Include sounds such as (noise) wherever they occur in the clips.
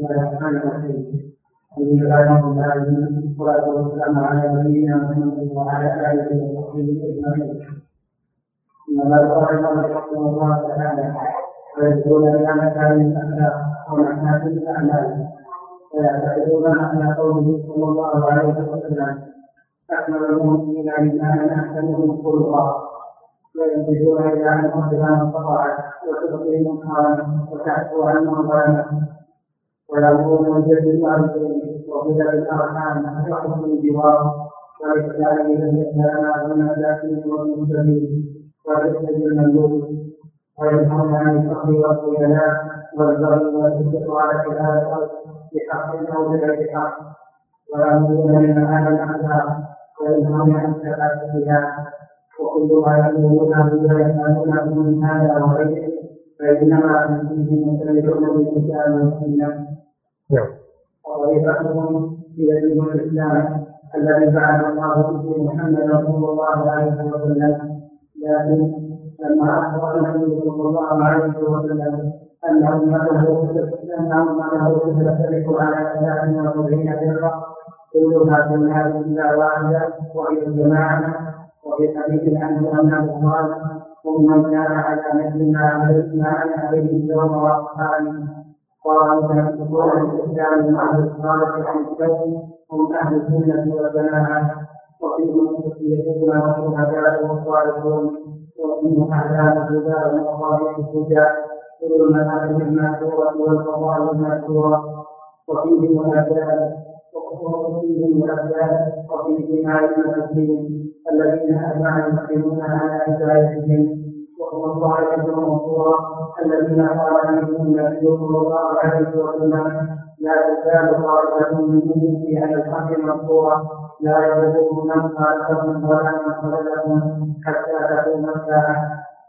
الله محمد وعلى آله وصحبه أجمعين الله تعالى ويذكرون بأنك من الأخلاق ومحاسن الأعمال ويعتقدون على قوله صلى الله عليه وسلم أكمل المؤمنين إيمانا أحسنهم خلقا وينتجون إلى أنهم بما استطاعت وتبقي منكرا وتعفو عن مظالمه ويأمرون بالجد الأرض وهدى الأرحام وحسن الجوار وإحسان الإسلام والمساكين والمسلمين ورزق المملوك وينهون عن الفقر والخيلاء والبغي والاستقرار على الأرض بحق أو بغير حق ويأمرون بالمعاني الأخلاق وينهون عن فيها وكل ما يأمرونه بما يفعلونه من هذا وغيره فإنما فيه مختلفون بالكتاب والسنة نعم. وطريقتهم هي دين الإسلام الذي بعث الله به محمدا صلى الله عليه وسلم لكن لما أخبر النبي صلى الله عليه وسلم أن أمته أن أمته ستفترق على ثلاث وسبعين فرقة كلها في النار إلا واحدة وهي الجماعة وفي حديث عنه أنه قال ثم كان على مثل ما أنا عليه اليوم وأصحابي قالوا فيحدثون الإسلام من أهل الصالح عن الكون هم أهل السنة والجماعة وفيهم الصديقون والشهداء والصالحون وفيهم أعلام الهدى ومصالح الهدى كل المناهج المأثورة والفضائل المأثورة وفيهم الأبدان وفيهم الأبدان وفي دماء المسلمين الذين أجمع المسلمون على هدايتهم وهو الطائفة المنصورة الذين قال منهم النبي صلى الله عليه وسلم لا تزال طائفة من أمتي على الحق منصورة لا يضرهم من خالفهم ولا من خذلهم حتى تقوم الساعة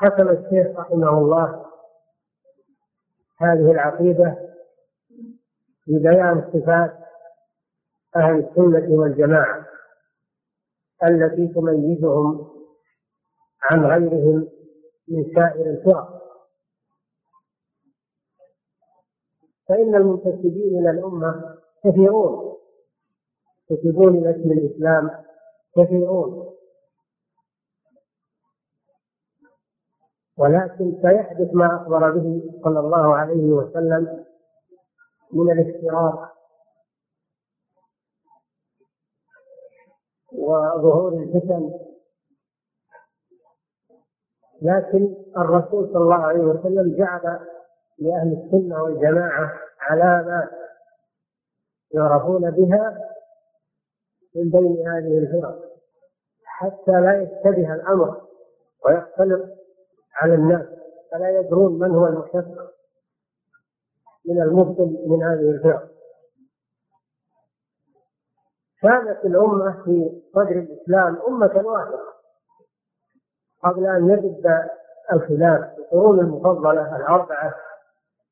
ختم الشيخ رحمه الله هذه العقيدة ببيان صفات أهل السنة والجماعة التي تميزهم عن غيرهم من سائر الفرق. فإن المنتسبين إلى الأمة كثيرون. ينتسبون إلى اسم الإسلام كثيرون. ولكن سيحدث ما أخبر به صلى الله عليه وسلم من الافتراق وظهور الفتن. لكن الرسول صلى الله عليه وسلم جعل لأهل السنة والجماعة علامات يعرفون بها من بين هذه الفرق حتى لا يشتبه الأمر ويختلط على الناس فلا يدرون من هو المشق من المبطل من هذه الفرق. كانت الأمة في صدر الإسلام أمة واحدة. قبل أن يجد الخلاف القرون المفضلة الأربعة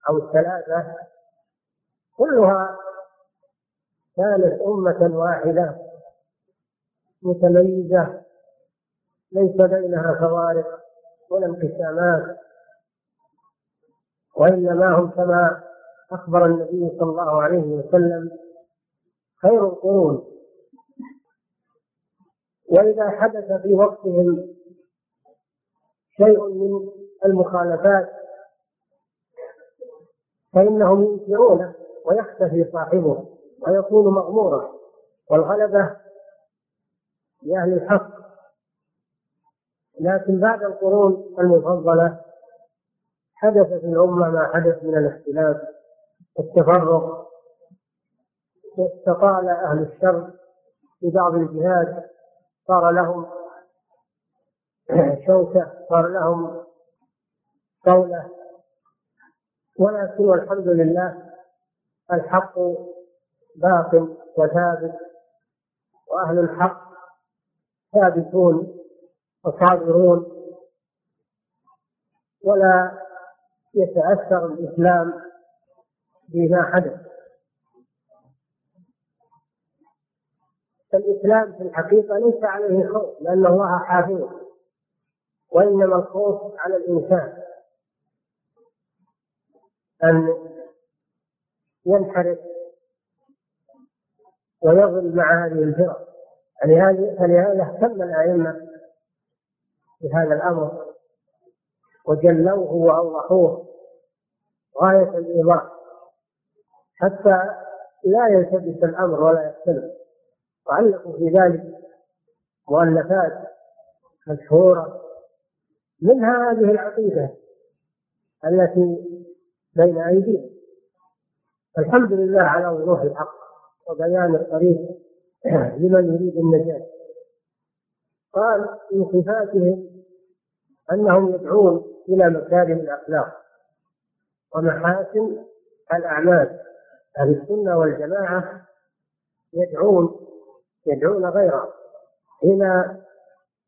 أو الثلاثة كلها كانت أمة واحدة متميزة ليس بينها فوارق ولا انقسامات وإنما هم كما أخبر النبي صلى الله عليه وسلم خير القرون. وإذا حدث في وقتهم شيء من المخالفات فإنهم ينكرونه ويختفي صاحبه ويكون مغمورا والغلبة لأهل الحق لكن بعد القرون المفضلة حدث في الأمة ما حدث من الاختلاف والتفرق واستطال أهل الشر في بعض الجهات صار لهم شوكة صار لهم قوله ولكن والحمد لله الحق باق وثابت وأهل الحق ثابتون. وصابرون ولا يتأثر الإسلام بما حدث. فالإسلام في الحقيقة ليس عليه خوف لأن الله حافظ وإنما الخوف على الإنسان. أن ينحرف ويظل مع هذه الفرق فلهذا اهتم الأئمة بهذا الأمر وجلوه وأوضحوه غاية الإيضاح حتى لا يلتبس الأمر ولا يختلف وعلقوا في ذلك مؤلفات مشهورة منها هذه العقيدة التي بين أيدينا الحمد لله على وضوح الحق وبيان الطريق لمن يريد النجاة. قال من صفاتهم أنهم يدعون إلى مكارم الأخلاق ومحاسن الأعمال. أهل السنة والجماعة يدعون يدعون غيرهم إلى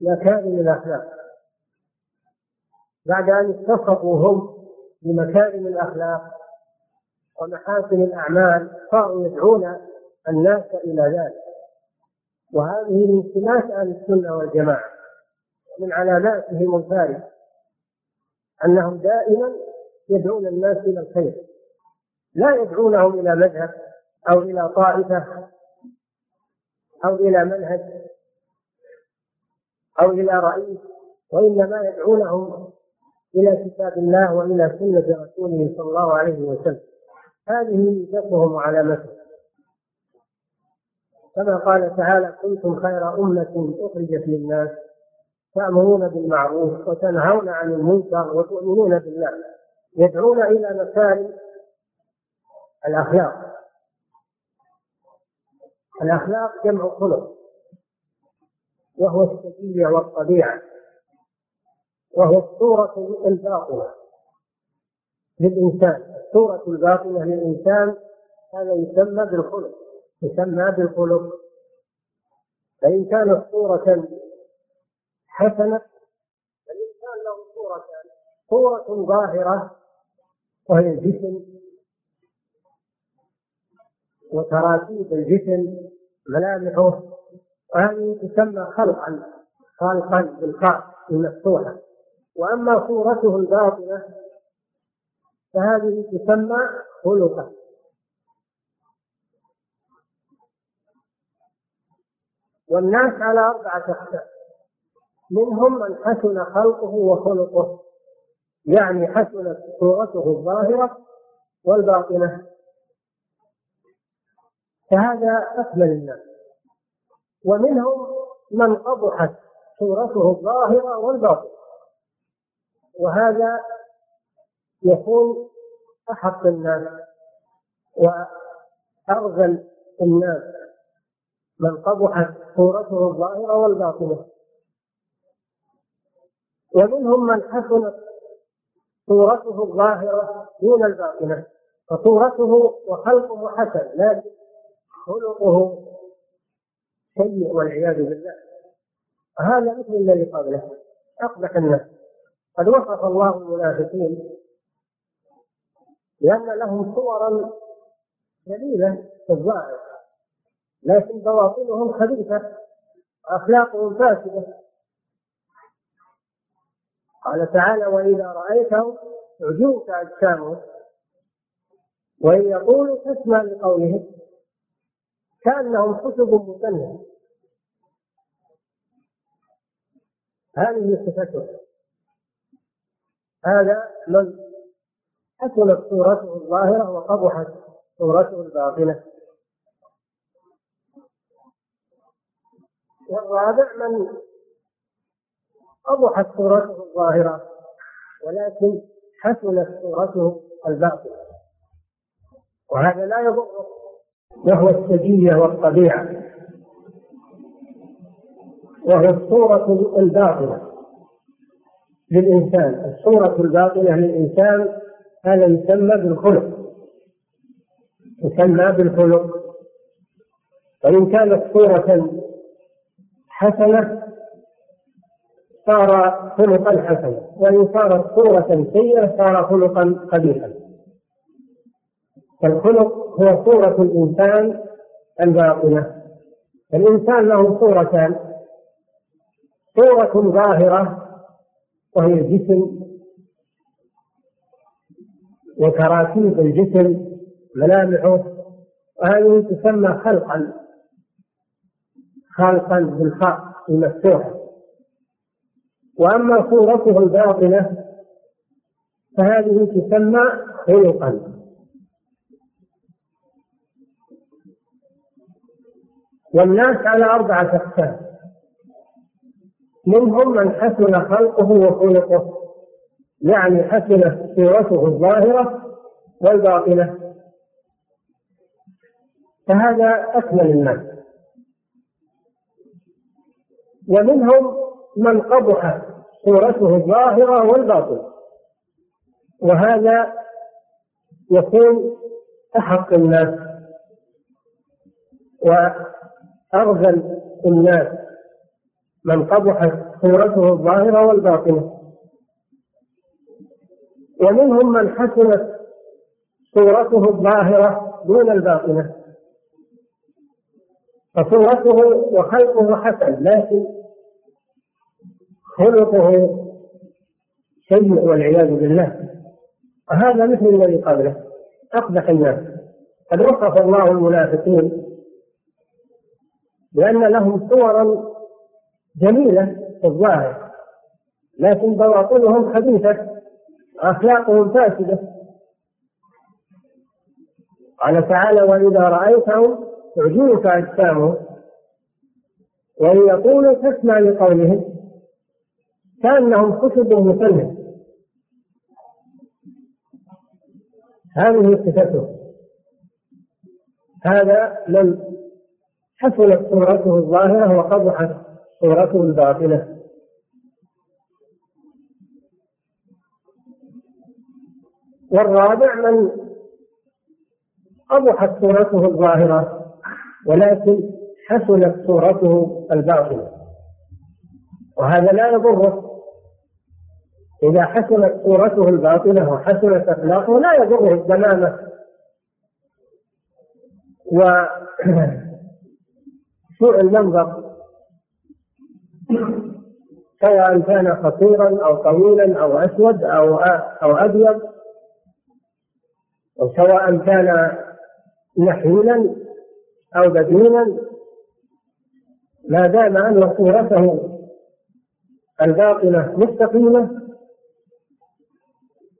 مكارم الأخلاق. بعد أن اتصفوا هم بمكارم الأخلاق ومحاسن الأعمال صاروا يدعون الناس إلى ذلك. وهذه من سمات أهل السنة والجماعة. من علاماتهم الفارقة أنهم دائما يدعون الناس إلى الخير. لا يدعونهم إلى مذهب أو إلى طائفة أو إلى منهج أو إلى رئيس وإنما يدعونهم إلى كتاب الله وإلى سنة رسوله صلى الله عليه وسلم. هذه ميزتهم وعلامتهم. كما قال تعالى كنتم خير أمة أخرجت للناس تأمرون بالمعروف وتنهون عن المنكر وتؤمنون بالله. يدعون إلى مكارم الأخلاق. الأخلاق جمع خلق وهو السجية والطبيعة وهو الصورة الباطنة للإنسان. الصورة الباطنة للإنسان هذا يسمى بالخلق. يسمى بالخلق. فإن كانت صورة حسنة فالإنسان له صورتان صورة ظاهرة وهي الجسم وتراتيب الجسم ملامحه وهذه تسمى خلقا خلقا بالخاء المفتوحة. وأما صورته الباطنة فهذه تسمى خلقا. والناس على أربعة أقسام. منهم من حسن خلقه وخلقه يعني حسنت صورته الظاهرة والباطنة. فهذا أكمل الناس. ومنهم من قبحت صورته الظاهرة والباطنة. وهذا يكون أحق الناس وأرذل الناس. من قبحت صورته الظاهرة والباطنة. ومنهم من حسنت صورته الظاهرة دون الباطنة. فصورته وخلقه حسن لكن خلقه سيء والعياذ بالله. هذا مثل الذي قبله. أقبح الناس. قد وصف الله المنافقين لأن لهم صورا جميلة في الظاهر لكن بواطنهم خبيثة وأخلاقهم فاسدة. قال تعالى وإذا رأيتهم تعجبك أجسامهم وإن يقولوا تسمع لقولهم كأنهم خشب مسنة. هذه صفته. هذا من حسنت صورته الظاهرة وقبحت صورته الباطنة. والرابع من قبحت صورته الظاهرة ولكن حسنت صورته الباطنة. وهذا لا يضره وهو السجية والطبيعة. وهي الصورة الباطنة للإنسان. الصورة الباطنة للإنسان هذا يسمى بالخلق يسمى بالخلق. وإن كانت صورة حسنة صار خلقا حسنا وإن صارت صورة سيئة صار خلقا قبيحا. فالخلق هو صورة الإنسان الباطنة. الإنسان له صورتان صورة ظاهرة وهي الجسم وتراكيب الجسم ملامحه وهذه تسمى خلقا. خلقا بالخاء المفتوحة وأما صورته الباطنة فهذه تسمى خلقا. والناس على أربعة أقسام. منهم من حسن خلقه وخلقه يعني حسنت صورته الظاهرة والباطنة. فهذا أكمل الناس. ومنهم من قبح صورته الظاهرة والباطنة. وهذا يكون أحق الناس وأرذل الناس من قبحت صورته الظاهرة والباطنة. ومنهم من حسنت صورته الظاهرة دون الباطنة. فصورته وخلقه حسن لكن خلقه سيء والعياذ بالله. وهذا مثل الذي قبله. أقبح الناس. قد وصف الله المنافقين بأن لهم صورا جميلة في الظاهر لكن بواطنهم خبيثة أخلاقهم فاسدة. قال تعالى وإذا رأيتهم تعجبك أجسامهم وإن يقولوا تسمع لقولهم كأنهم خشب مسلم. هذه صفته. هذا من حسنت صورته الظاهرة وقبحت صورته الباطنة. والرابع من قبحت صورته الظاهرة ولكن حسنت صورته الباطنة. وهذا لا يضره. إذا حسنت صورته الباطنة وحسنت أخلاقه لا يضره الدمامة. وسوء (clears throat) المنظر. سواء كان قصيرا أو طويلا أو أسود أو أو أبيض. أو سواء كان نحيلا أو بدينا ما دام أن صورته الباطنة مستقيمة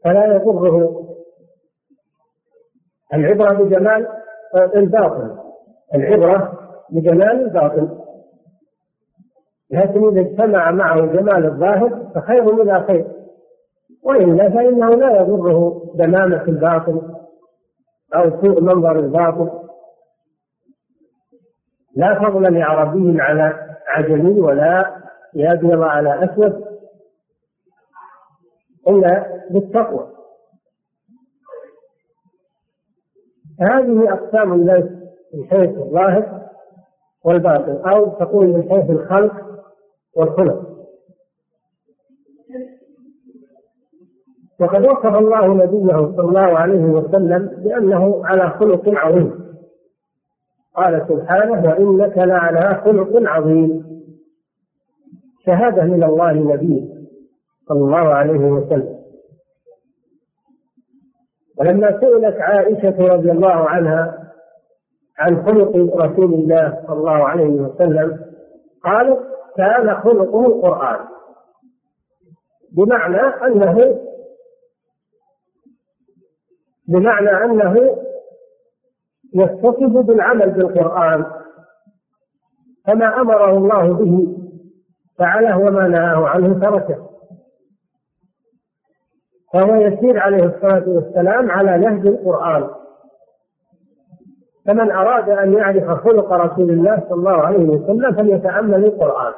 فلا يضره العبرة بجمال الباطن. العبرة بجمال الباطن. لكن إذا اجتمع معه جمال الظاهر فخير من خير. وإلا فإنه لا يضره دمامة الباطن أو سوء منظر الباطن. لا فضل لعربي على عجمي ولا لأبيض على أسود إلا بالتقوى. هذه أقسام الناس من حيث الظاهر والباطن أو تقول من حيث الخلق والخلق. وقد وصف الله نبيه صلى الله عليه وسلم بأنه على خلق عظيم. قال سبحانه وإنك لعلى خلق عظيم. شهادة من الله لنبيه صلى الله عليه وسلم. ولما سئلت عائشة رضي الله عنها عن خلق رسول الله صلى الله عليه وسلم قالت كان خلقه القرآن. بمعنى أنه بمعنى أنه يتصف بالعمل بالقرآن فما أمره الله به فعله وما نهاه عنه تركه. فهو يسير عليه الصلاة والسلام على نهج القرآن. فمن أراد أن يعرف خلق رسول الله صلى الله عليه وسلم فليتأمل القرآن.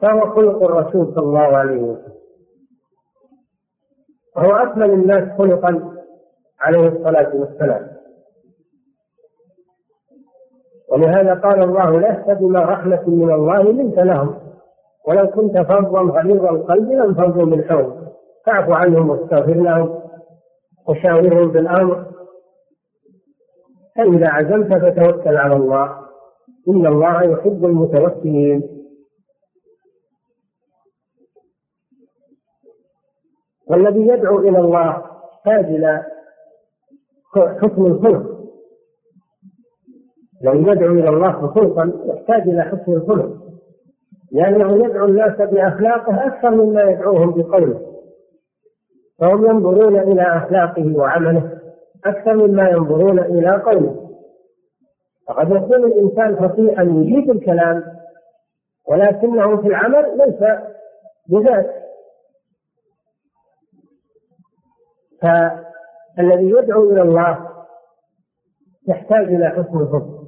فهو خلق الرسول صلى الله عليه وسلم. وهو أكمل الناس خلقا عليه الصلاة والسلام. ولهذا قال الله لست بما رحمة من الله لنت لهم. ولو كنت فظا غليظ القلب لانفضوا من حولك فاعف عنهم واستغفر لهم وشاورهم بالامر فإذا عزمت فتوكل على الله. إن الله يحب المتوكلين. والذي يدعو إلى الله إلى حسن الخلق. لو يدعو إلى الله خلقا يحتاج إلى حسن الخلق. لأنه يدعو الناس بأخلاقه أكثر مما يدعوهم بقوله. فهم ينظرون إلى أخلاقه وعمله أكثر مما ينظرون إلى قوله. فقد يكون الإنسان خطيئا يجيد الكلام ولكنه في العمل ليس بذات. فالذي يدعو إلى الله يحتاج إلى حسن الحكم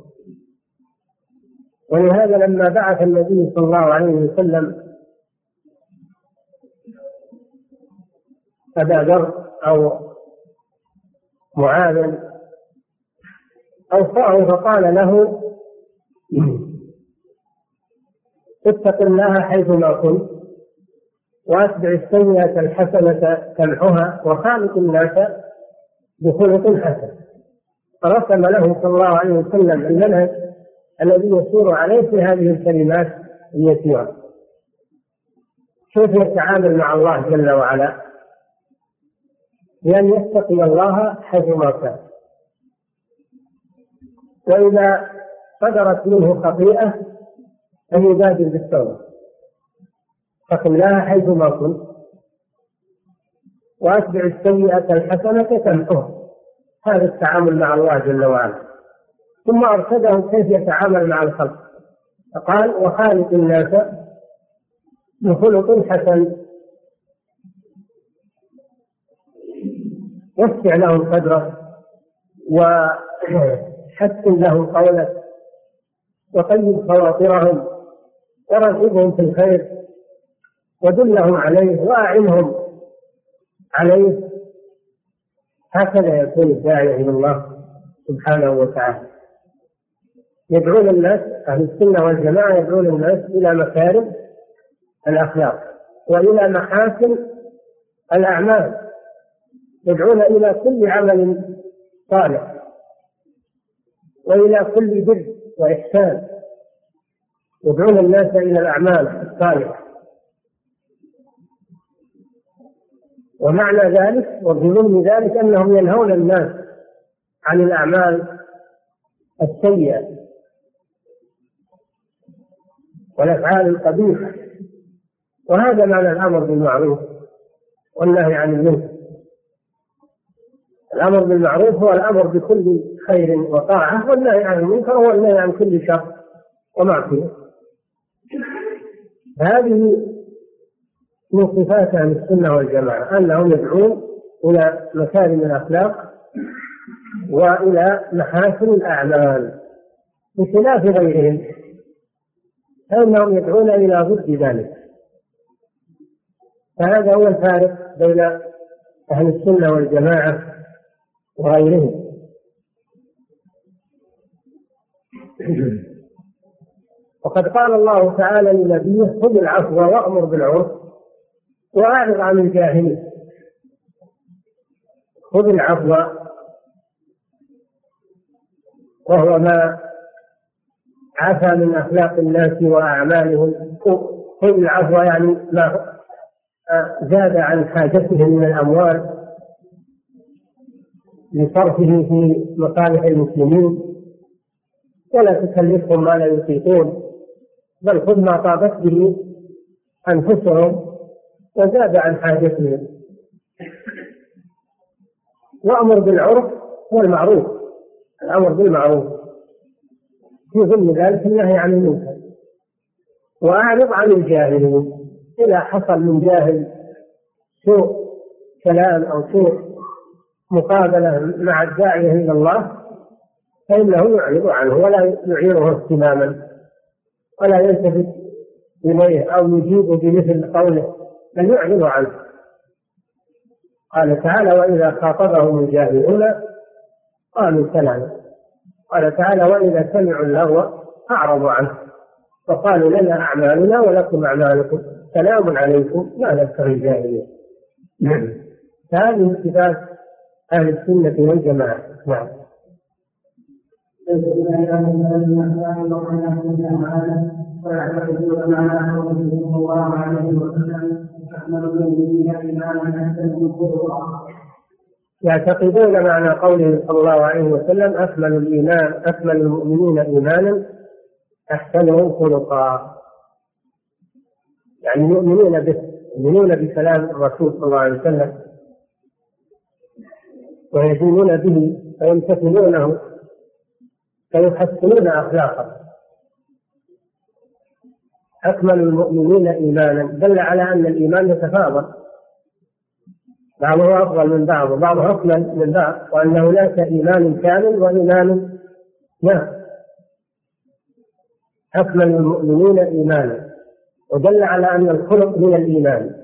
ولهذا لما بعث النبي صلى الله عليه وسلم أبا ذر أو معاذ أوصاه فقال له اتق الله حيثما كنت وأتبع السيئة الحسنة تمحها وخالق الناس بخلق حسن. فرسم له صلى الله عليه وسلم المنهج الذي يسير عليه في هذه الكلمات اليسيرة كيف يتعامل مع الله جل وعلا؟ بأن يتقي الله حيثما كان وإذا صدرت منه خطيئة أن يبادر بالتوبة. اتق الله حيثما كنت. وأتبع السيئة الحسنة تمحوها هذا التعامل مع الله جل وعلا. ثم أرشده كيف يتعامل مع الخلق. فقال وخالق الناس بخلق حسن. وسع لهم قدره وحسن لهم قولك وطيب خواطرهم. ورغبهم في الخير. ودلهم عليه واعنهم عليه. هكذا يكون الداعية إلى الله سبحانه وتعالى. يدعون الناس أهل السنة والجماعة يدعون الناس إلى مكارم الأخلاق وإلى محاسن الأعمال. يدعون إلى كل عمل صالح وإلى كل بر وإحسان. يدعون الناس إلى الأعمال الصالحة. ومعنى ذلك وفي ضمن ذلك أنهم ينهون الناس عن الأعمال السيئة. والأفعال القبيحة. وهذا معنى الأمر بالمعروف والنهي عن المنكر. الأمر بالمعروف هو الأمر بكل خير وطاعة والنهي عن المنكر هو النهي عن كل شر ومعصية. هذه من صفات أهل السنة والجماعة أنهم يدعون إلى مكارم الأخلاق وإلى محاسن الأعمال بخلاف غيرهم. فإنهم يدعون إلى ضد ذلك. فهذا هو الفارق بين أهل السنة والجماعة وغيرهم. وقد قال الله تعالى لنبيه خذ العفو وأمر بالعرف وأعرض عن الجاهلين خذ العفو وهو ما عفى من أخلاق الناس وأعمالهم. خذ العفو يعني ما زاد عن حاجتهم من الأموال لصرفه في مصالح المسلمين. ولا تكلفهم ما لا يطيقون بل خذ ما طابت به أنفسهم وزاد عن حاجتهم. وأمر بالعرف والمعروف الأمر بالمعروف. في ضمن ذلك النهي عن المنكر. وأعرض عن الجاهلين. إذا حصل من جاهل سوء كلام أو سوء مقابلة مع الداعية إلى الله فإنه يعرض عنه ولا يعيره اهتماما. ولا يلتفت إليه أو يجيب بمثل قوله بل يعرض عنه. قال تعالى وإذا خاطبهم الجاهلون قالوا سلاما. قال تعالى وإذا سمعوا اللغو أعرضوا عنه فقالوا لنا أعمالنا ولكم أعمالكم سلام عليكم لا نبتغي الجاهلين. هذه صفات أهل السنة والجماعة. نعم. يعتقدون معنى قوله صلى الله عليه وسلم أكمل الإيمان أكمل المؤمنين إيمانا أحسنهم خلقا. يعني يؤمنون به يؤمنون بكلام الرسول صلى الله عليه وسلم. ويدينون به فيمتثلونه فيحسنون أخلاقه. أكمل المؤمنين إيمانا. دل على أن الإيمان يتفاضل بعضه أفضل من بعض وبعضه أكمل من بعض وأن هناك إيمان كامل وإيمان نعم أكمل المؤمنين إيمانا ودل على أن الخلق من الإيمان.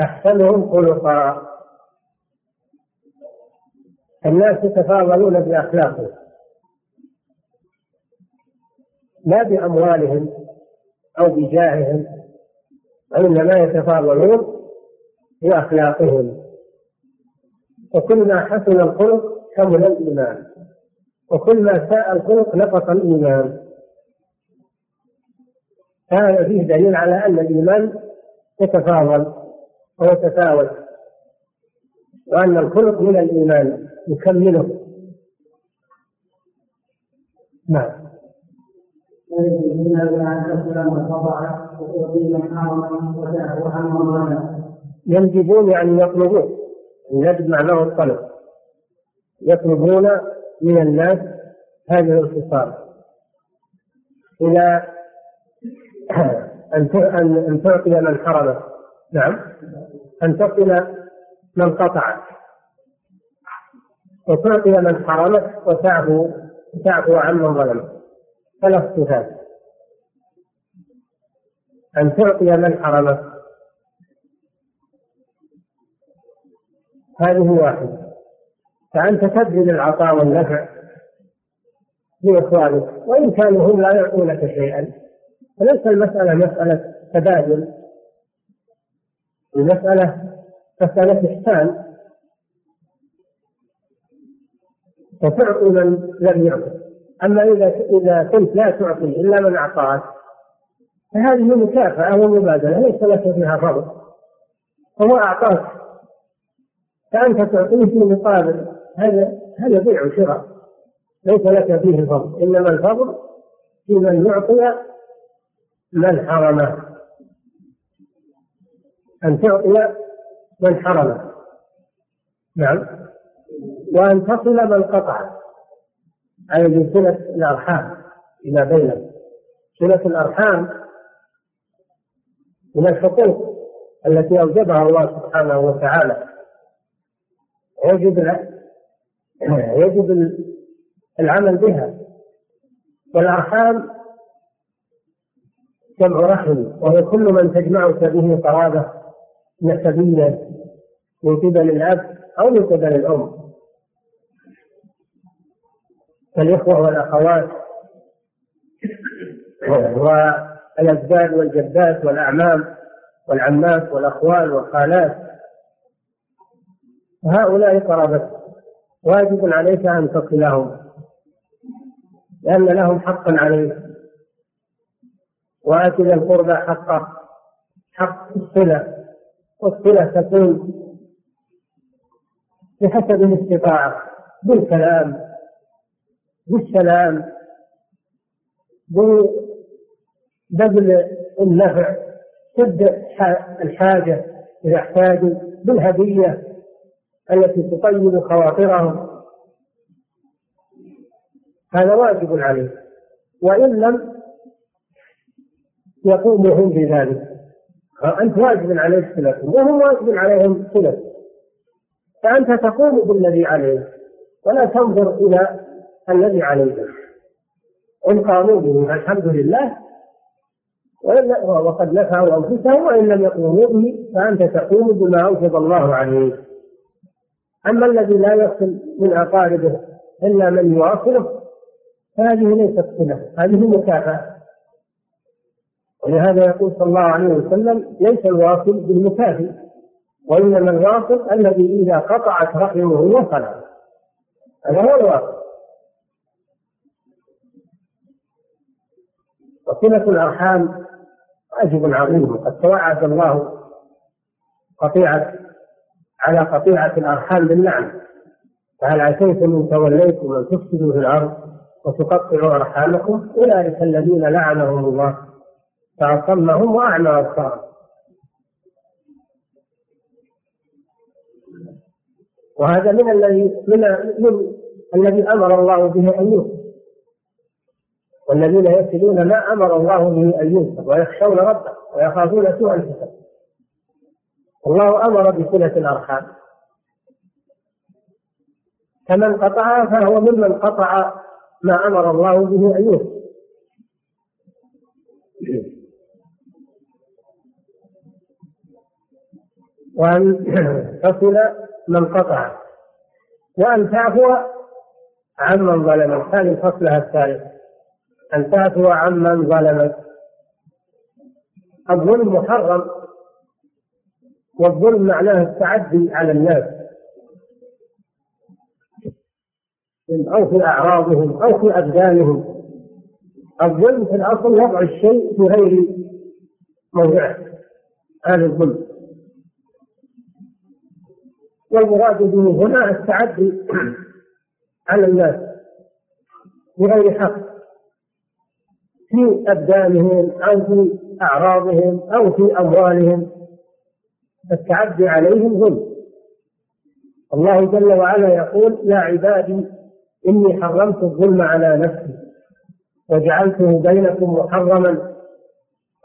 أحسنهم خلقا. الناس يتفاضلون بأخلاقهم لا بأموالهم أو بجاههم وإنما يتفاضلون بأخلاقهم وكل ما حسن الخلق كمل الإيمان. وكل ما ساء الخلق نقص الإيمان. هذا فيه دليل على أن الإيمان يتفاضل ويتفاوت وأن الخلق من الإيمان يكمله. نعم. ينجبون يعني يطلبون الندب معناه الطلب. يطلبون من الناس هذه الخصال إلى (clears throat) أن أن تعطي من حرمه نعم. أن تصل من قطعك وتعطي من حرمك وتعفو تعفو عمن ظلمك ثلاث صفات أن تعطي من حرمك هذه واحدة. فأنت تبذل العطاء والنفع لإخوانك وإن كانوا هم لا يعطونك شيئا. فليس المسألة مسألة تبادل. المسألة مسألة إحسان. فتعطي من لم يعطي أما إذا إذا كنت لا تعطي إلا من أعطاك فهذه مكافأة ومبادلة ليس لك فيها فضل. هو أعطاك. فأنت تعطيه في مقابل هذا هذا بيع وشراء ليس لك فيه فضل إنما الفضل في من يعطي من حرمه. أن تعطي من حرمه. نعم. وأن تصل من قطع أي بصلة الأرحام فيما بينهم صلة الأرحام من الحقوق التي أوجبها الله سبحانه وتعالى. يجب (clears throat) يجب العمل بها. والأرحام جمع رحم وهي كل من تجمعك به قرابة نسبية من قبل الأب أو من قبل الأم. كالإخوة والأخوات (clears throat) والأجداد والجدات والأعمام والعمات والأخوال والخالات هؤلاء قرابتك واجب عليك أن تصلهم. لأن لهم حقا عليك. ذا القربى حقه. حق الصلة. والصلة تكون بحسب الاستطاعة. بالكلام. بالسلام. ببذل النفع. سد الحاجة إذا احتاجوا. بالهدية. التي تطيب خواطرهم. هذا واجب عليه. وإن لم يقوموا هم بذلك أنت واجب عليك صلتهم وهم واجب عليهم صلة فأنت تقوم بالذي عليك ولا تنظر إلى الذي عليهم إن قاموا به الحمد لله. وقد نفعوا أنفسهم وإن لم يقوموا به فأنت تقوم بما أوجب الله عليك. أما الذي لا يصل من أقاربه إلا من يواصله فهذه ليست صلة هذه مكافأة. ولهذا يقول صلى الله عليه وسلم ليس الواصل بالمكافئ وإنما الواصل الذي إذا قطعت رحمه وصل. هذا هو الواصل. وصلة الأرحام واجب عظيم وقد توعد الله قطيعة على قطيعة الأرحام بالنعم. فهل عسيتم إن توليتم أن تفسدوا في الأرض وتقطعوا أرحامكم؟ أولئك الذين لعنهم الله فأصمهم وأعمى أبصارهم. وهذا من الذي من, من الذي أمر الله به أن يوصل والذين يصلون ما أمر الله به أن يوصل ويخشون ربه ويخافون سوء الحساب. الله أمر بصلة الأرحام. فمن قطعها فهو ممن قطع ما أمر الله به يوصل. وأن تصل من قطع. وأن تعفو عمن ظلمك هذه فصلها الثالث. أن تعفو عمن ظلمك الظلم محرم. والظلم معناه التعدي على الناس. أو في أعراضهم أو في أبدانهم. الظلم في الأصل وضع الشيء في غير موضعه هذا الظلم. والمراد به هنا التعدي على الناس بغير حق في أبدانهم أو في أعراضهم أو في أموالهم. التعدي عليهم ظلم. الله جل وعلا يقول يا عبادي إني حرمت الظلم على نفسي وجعلته بينكم محرما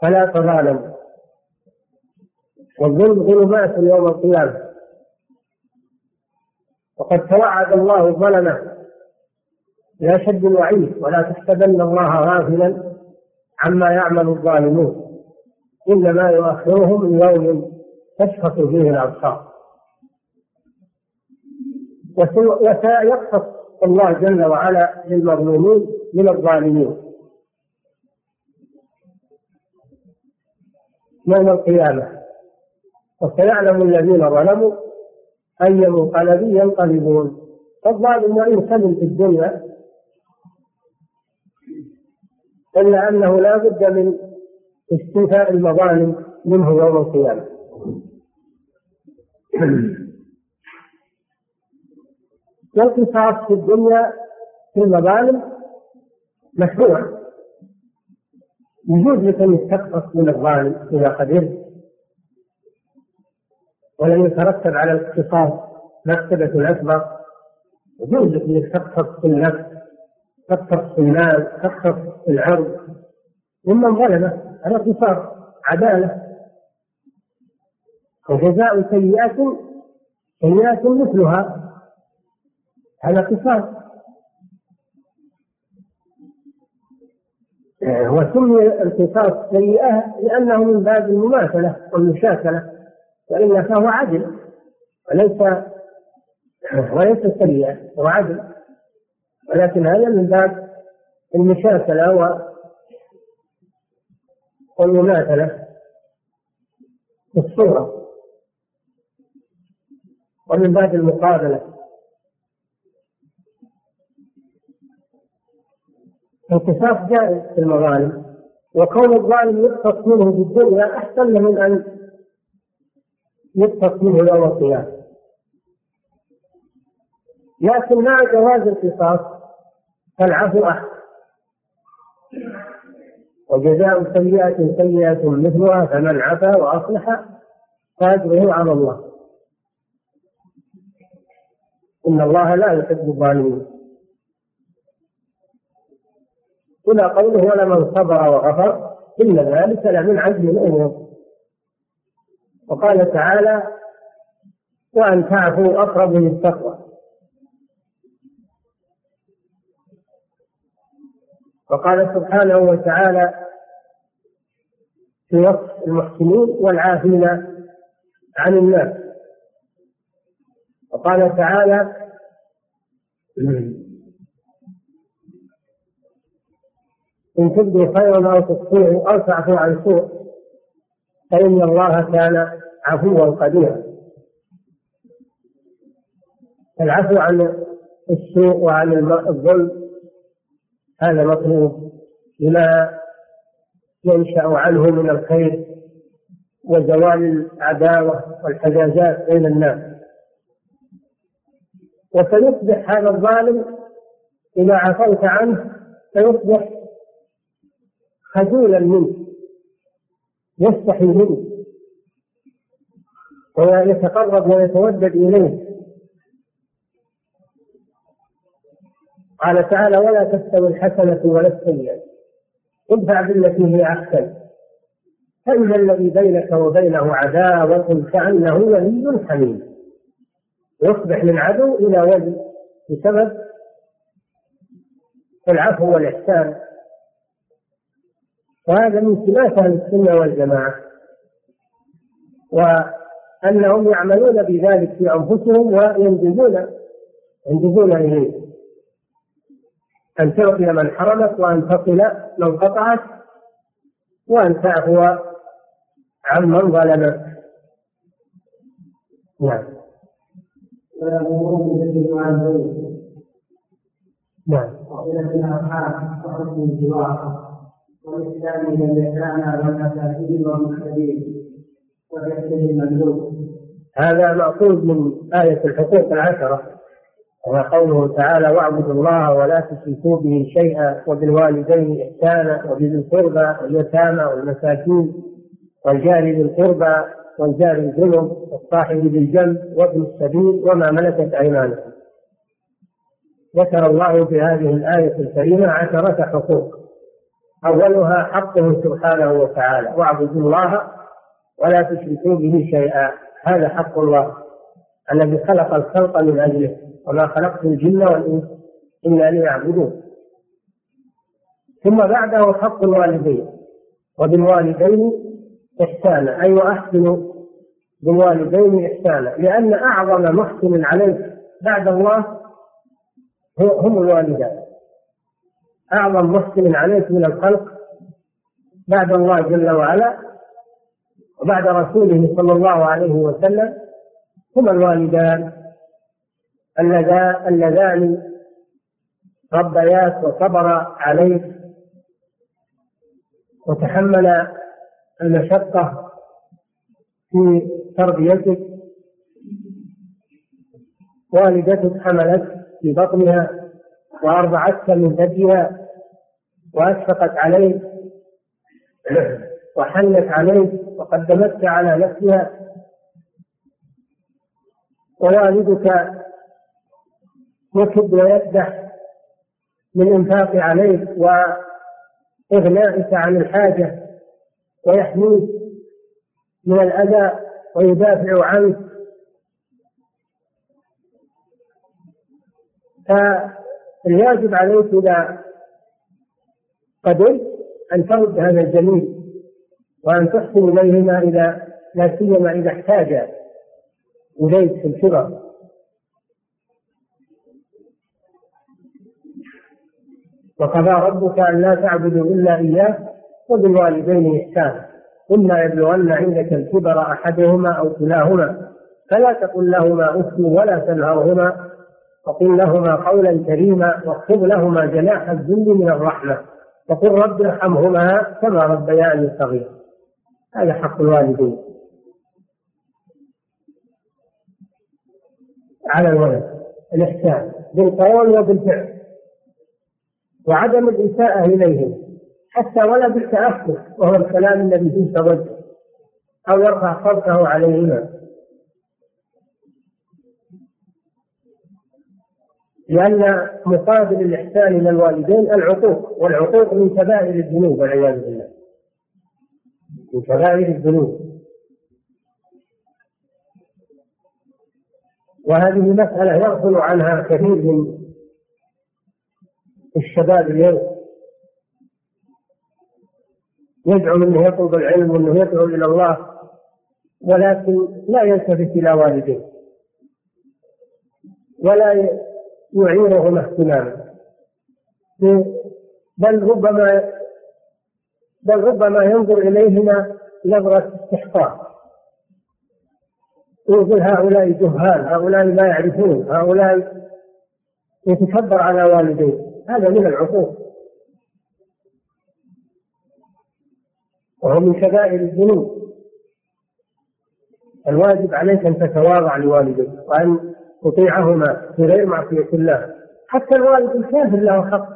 فلا تظالموا. والظلم ظلمات يوم القيامة. وقد توعد الله الظلمة بأشد الوعيد ولا تحسبن الله غافلا عما يعمل الظالمون. إنما يؤخرهم ليوم تشخص فيه الأبصار. وسيقصص الله جل وعلا للمظلومين من الظالمين. يوم القيامة. وسيعلم الذين ظلموا أي منقلب ينقلبون. فالظالم وإن سلم في الدنيا. إلا أنه لا بد من استيفاء المظالم منه يوم القيامة. والقصاص في الدنيا في المظالم مشروع. يجوز لك أن تقتص من الظالم إذا قدرت ولم يترتب على الاقتصاد مكتبة الأكبر يجوز لك انك تقتص في النفس تقتص في المال تقتص في العرض. ممن ظلمه على قصاص عدالة. وجزاء سيئات سيئات مثلها. على قصاص وسمي القصاص سيئة لأنه من باب المماثلة والمشاكلة وإلا فهو عدل وليس وليس سيئا هو عدل. ولكن هذا من باب المشاكلة والمماثلة في الصورة. ومن باب المقابلة. القصاص جائز في المظالم وكون الظالم يقتص منه في الدنيا أحسن من أن يقتص منه يوم القيامة. لكن مع جواز القصاص فالعفو أحسن. وجزاء سيئة سيئة مثلها فمن عفا وأصلح فأجره على الله. إن الله لا يحب الظالمين. إلى قوله ولمن صبر وغفر إن ذلك لمن عزم الأمور. وقال تعالى وأن تعفوا أقرب للتقوى. وقال سبحانه وتعالى في وصف المحسنين والعافين عن الناس. وقال تعالى إن تبدوا خيرا أو تخفوه أو تعفو عن سوء فإن الله كان عفوا قديرا. العفو عن السوء وعن الظلم هذا مطلوب لما ينشأ عنه من الخير وزوال العداوة والحجازات بين الناس. وسيصبح هذا الظالم إذا عفوت عنه سيصبح خجولا منك يستحي منك ويتقرب ويتودد إليه. قال تعالى ولا تستوي الحسنة ولا السيئة ادفع بالتي هي أحسن فإذا الذي بينك وبينه عداوة كأنه ولي حميم. يصبح من عدو إلى ولي بسبب العفو والإحسان. وهذا من سمات أهل السنة والجماعة. وأنهم يعملون بذلك في أنفسهم وينجزون ينجزون إليه. أن تعطي من حرمك وأن تصل من قطعك وأن تعفو عمن ظلمك. نعم. ويأمرون بالبر والمعروف نعم. وصلة الأرحام وحسن الجوار والإسلام لليتامى والمساكين والمحتاجين وبيحسن المملوك هذا مأخوذ من آية الحقوق العشرة وهو قوله تعالى واعبدوا الله ولا تشركوا به شيئا وبالوالدين إحسانا وبذي القربى واليتامى والمساكين والجار ذي القربى والجار الجنب والصاحب بالجنب وابن السبيل وما ملكت أيمانكم ذكر الله في هذه الآية الكريمة عشرة حقوق. أولها حقه سبحانه وتعالى. واعبدوا الله ولا تشركوا به شيئا. هذا حق الله الذي خلق الخلق من أجله. وما خلقت الجن والإنس إلا ليعبدون. ثم بعده حق الوالدين. وبالوالدين إحسانا. أي وأحسنوا بالوالدين إحسانا. لأن أعظم محسن عليك بعد الله هم الوالدان. أعظم محسن عليك من الخلق بعد الله جل وعلا وبعد رسوله صلى الله عليه وسلم هما الوالدان. اللذان ربياك وصبر عليك وتحمل المشقة في تربيتك والدتك حملت في بطنها وأرضعتك من ثديها وأشفقت عليك وحنت عليك وقدمتك على نفسها. ووالدك يكد ويكدح من إنفاق عليك وإغنائك عن الحاجة. ويحميك من الأذى ويدافع عنك. فالواجب عليك إذا قدرت أن ترد هذا الجميل وأن تحسن إليهما إذا لا سيما إذا احتاج إليك في الكبر وقضى ربك أن لا تعبدوا إلا إياه وبالوالدين إحسانا إما يبلغن عندك الكبر أحدهما أو كلاهما فلا تقل لهما أف ولا تنهرهما. وقل لهما قولا كريما واخفض لهما جناح الذل من الرحمة. وقل رب ارحمهما كما ربياني صغيرا. هذا حق الوالدين. على الولد الإحسان بالقول وبالفعل. وعدم الإساءة إليهم. حتى ولا بالتأخر وهو الكلام الذي فيه توجه أو يرفع صوته عليهما لأن مقابل الإحسان إلى الوالدين العقوق والعقوق من كبائر الذنوب والعياذ بالله. من كبائر الذنوب. وهذه مسألة يغفل عنها كثير من الشباب اليوم. يزعم انه يطلب العلم وانه يدعو إلى الله ولكن لا يلتفت إلى والديه ولا يعيرهما اهتماما. بل ربما بل ربما ينظر إليهما نظرة استحقاق. يقول هؤلاء جهال هؤلاء لا يعرفون هؤلاء يتكبر على والديه. هذا من العقوق. وهو من كبائر الذنوب. الواجب عليك أن تتواضع لوالديك وأن تطيعهما في غير معصية الله. حتى الوالد الكافر له حق.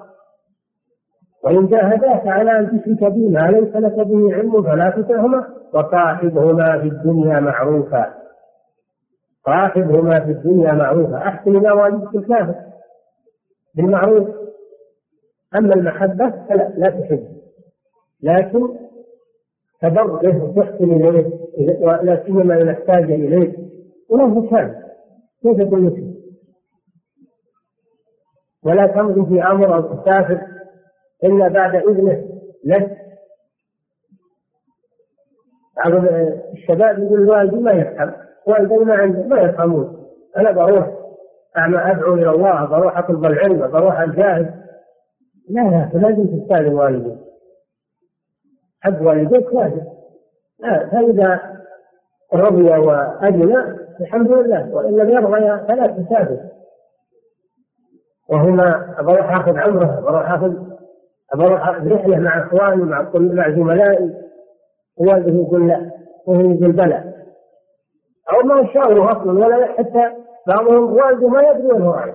وإن جاهداك على أن تشرك بي ما ليس لك به علم فلا تطعهما. وصاحبهما في الدنيا معروفا. صاحبهما في الدنيا معروفا. أحسن إلى والدك الكافر. بالمعروف. أما المحبة فلا لا تحب. لكن تبر به وتحسن إليه ولا سيما إذا احتاج إليك. وله كان كيف تقول ولا تمضي في أمر أو تسافر إلا بعد إذنه لك. بعض الشباب يقول والدي ما يفهم والدي ما عنده ما يفهمون. أنا بروح أدعو إلى الله بروح أطلب العلم بروح أجاهد. لا لا فلازم تستاذن والديك حق والديك لا فإذا رضي وأذن الحمد لله وإن لم يرضى فلا تسافر. وهنا بروح آخذ عمره بروح آخذ بروح رحلة مع إخواني مع مع زملائي والده يقول لا وهو يقول بلى. أو ما يشاوره أصلا ولا حتى بعضهم والده ما يدري وين هو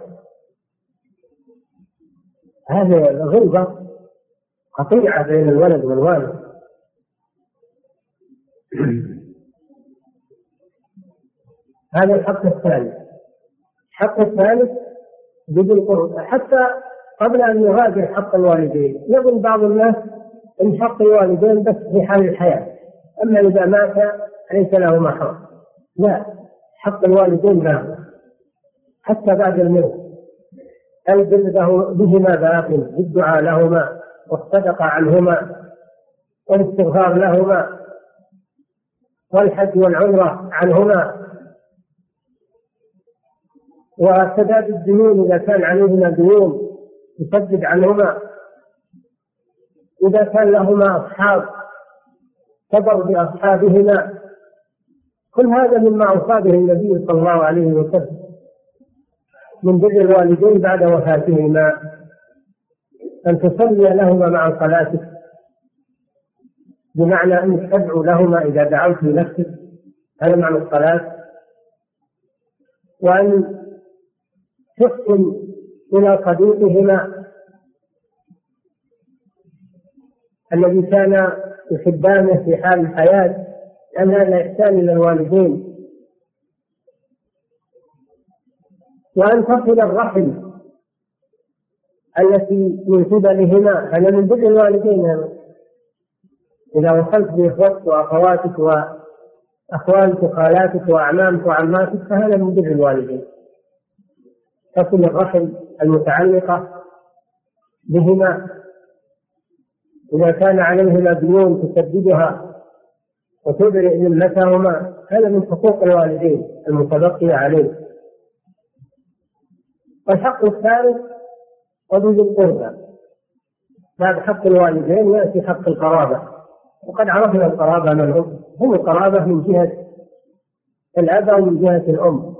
هذه الغلبة قطيعة بين الولد والوالد. (coughs) هذا الحق الثاني الحق الثالث بدون قرب. حتى قبل أن يغادر حق الوالدين يظن بعض الناس أن حق الوالدين بس في حال الحياة. أما إذا مات ليس له محرم. لا حق الوالدين له حتى بعد الموت. البر بهما باق؟ بالدعاء لهما والصدقة عنهما والاستغفار لهما. والحج والعمرة عنهما. وسداد الديون إذا كان عليهما ديون يسدد عنهما. إذا كان لهما أصحاب صبر بأصحابهما. كل هذا مما أوصى به النبي صلى الله عليه وسلم من بر الوالدين بعد وفاتهما. أن تصلي لهما مع صلاتك. بمعنى أنك تدعو لهما إذا دعوت لنفسك هذا معنى الصلاة. وأن تحسن إلى صديقهما. الذي كان يحبانه في حال الحياة لأن هذا إحسان إلى الوالدين. وأن تصل الرحم التي من قبلهما. هذا من بر الوالدين. إذا وصلت بإخوتك وأخواتك وأخوالك وخالاتك وأعمامك وعماتك فهذا من بر الوالدين. تصل الرحم المتعلقة بهما. إذا كان عليهما ديون تسددها وتبرئ ذمتهما هذا من حقوق الوالدين المتبقية عليه. والحق الثالث وذي القربى. بعد حق الوالدين يأتي حق القرابة. وقد عرفنا القرابة من هم هم القرابة من جهة الأب أو من جهة الأم.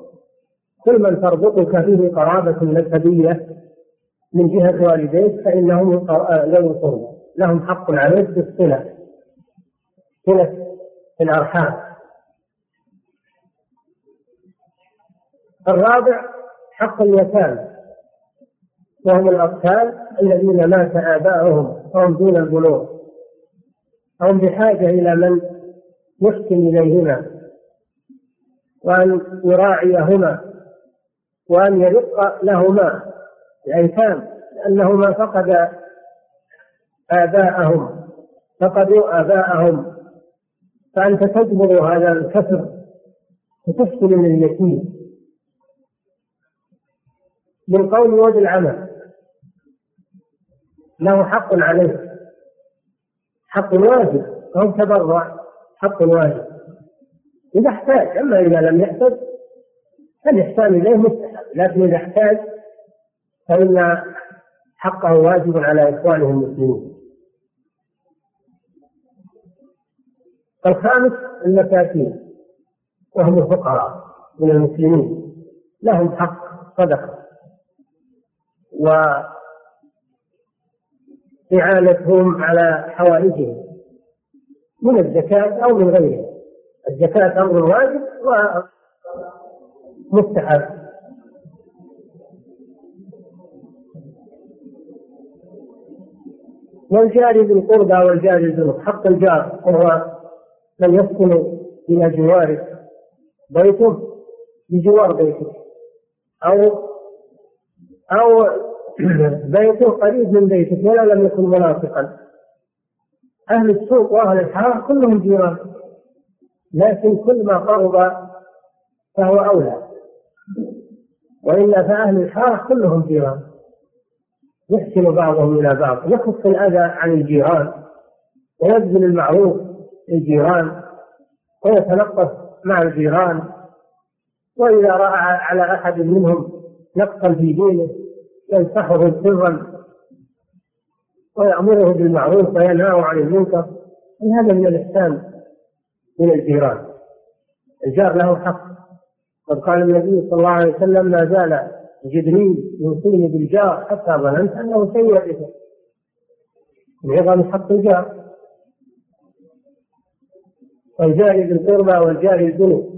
كل من تربطك فيه قرابة نسبية من جهة والديك فإنهم ذوي القربى لهم حق عليك بالصلة. صلة الأرحام. الرابع حق اليتامى. وهم الأطفال الذين مات آباؤهم وهم دون البلوغ. هم بحاجة إلى من يحسن إليهما وأن يراعيهما وأن يرق لهما الأيتام لأنهما فقد آباءهم فقدوا آباءهم. فأنت تجبر هذا الكسر وتحسن لليتيم بالقول وبالعمل له حق عليك حق واجب أو تبرع حق واجب. إذا احتاج أما إذا لم يحتاج فالإحسان إليه مستحب. لكن إذا احتاج فإن حقه واجب على إخوانه المسلمين. الخامس المساكين وهم الفقراء من المسلمين. لهم حق صدقة. وإعانتهم على حوائجهم من الزكاة أو من غيرها. الزكاة أمر واجب ومستحب. والجار بالقربى والجار الجنوب حق الجار وهو من يسكن إلى جوارك بيته بجوار بيتك أو أو بيته قريب من بيتك ولا لم يكن منافقا. أهل السوق وأهل الحرام كلهم جيران. لكن كل ما قرب فهو أولى. وإلا فأهل الحارة كلهم جيران. يحسن بعضهم إلى بعض. يخف الأذى عن الجيران. ويبذل المعروف للجيران ويتلطف مع الجيران. وإذا رأى على أحد منهم نقصا في دينه ينصحه سرا ويأمره بالمعروف وينهاه عن المنكر هذا من الإحسان من الجيران. الجار له حق. قد قال النبي صلى الله عليه وسلم ما زال جبريل يوصيني بالجار حتى ظننت أنه سيئته من عظم حق الجار. والجار بالقربى والجار الجنوب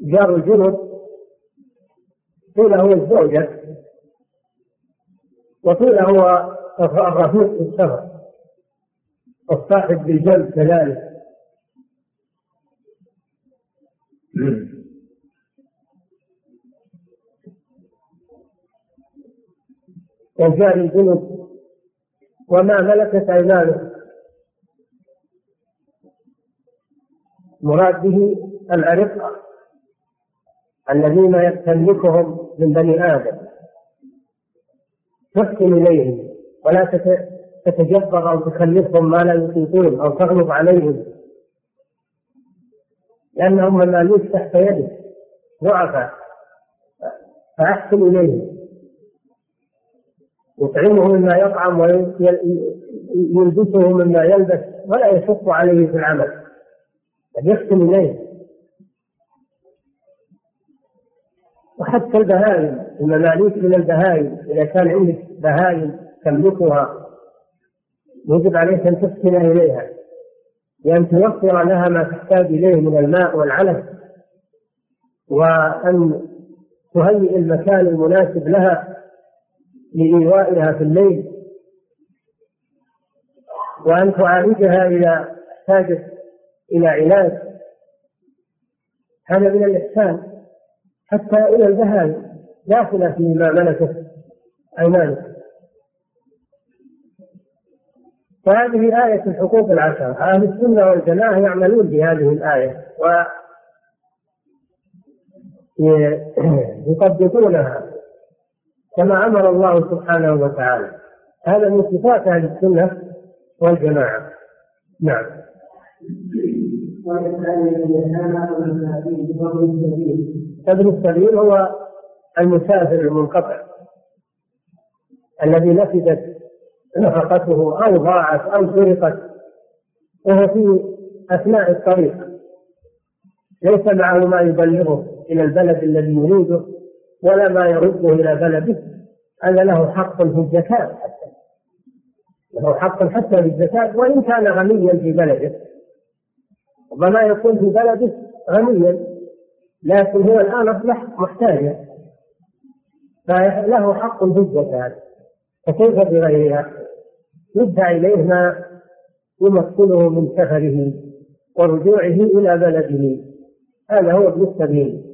جار الجنوب قيل هو الزوجة وقيل هو الرفيق في السفر والصاحب بالجنب كذلك. وجار الجنب وما ملكت ايمانه مراد به الأرقة. الذين تملكهم من بني آدم. تحسن إليهم ولا تتجبر أو تكلفهم ما لا يطيقون أو تغلب عليهم. لأنهم مماليك تحت يدك. ضعفاء. فأحسن إليهم. يطعمه مما يطعم ويلبسه مما يلبس ولا يشق عليه في العمل. بل يحسن إليه وحتى البهائم المماليك من البهائم إذا كان عندك بهائم تملكها يجب عليك أن تحسن إليها بأن توفر لها ما تحتاج إليه من الماء والعلف وأن تهيئ المكان المناسب لها لإيوائها في الليل وأن تعالجها إذا احتاجت إلى علاج. هذا من الإحسان. حتى إلى البهائم داخلة فيما ملكت أيمانك. فهذه آية الحقوق العشرة أهل السنة والجماعة يعملون بهذه الآية و يطبقونها كما أمر الله سبحانه وتعالى. هذا من صفات أهل السنة والجماعة. نعم. ابن السبيل هو المسافر المنقطع الذي نفذت نفقته أو ضاعت أو سرقت وهو في أثناء الطريق. ليس معه ما يبلغه إلى البلد الذي يريده ولا ما يرده إلى بلده. هذا له حق في الزكاة حتى. له حق حتى في الزكاة وإن كان غنيا في بلده. ربما يكون في بلده غنيا. لكن هو الآن أصبح محتاجا. فله حق في الزكاة فكيف بغيرها؟ يدفع إليه ما يمكنه من سفره ورجوعه إلى بلده. هذا هو ابن السبيل.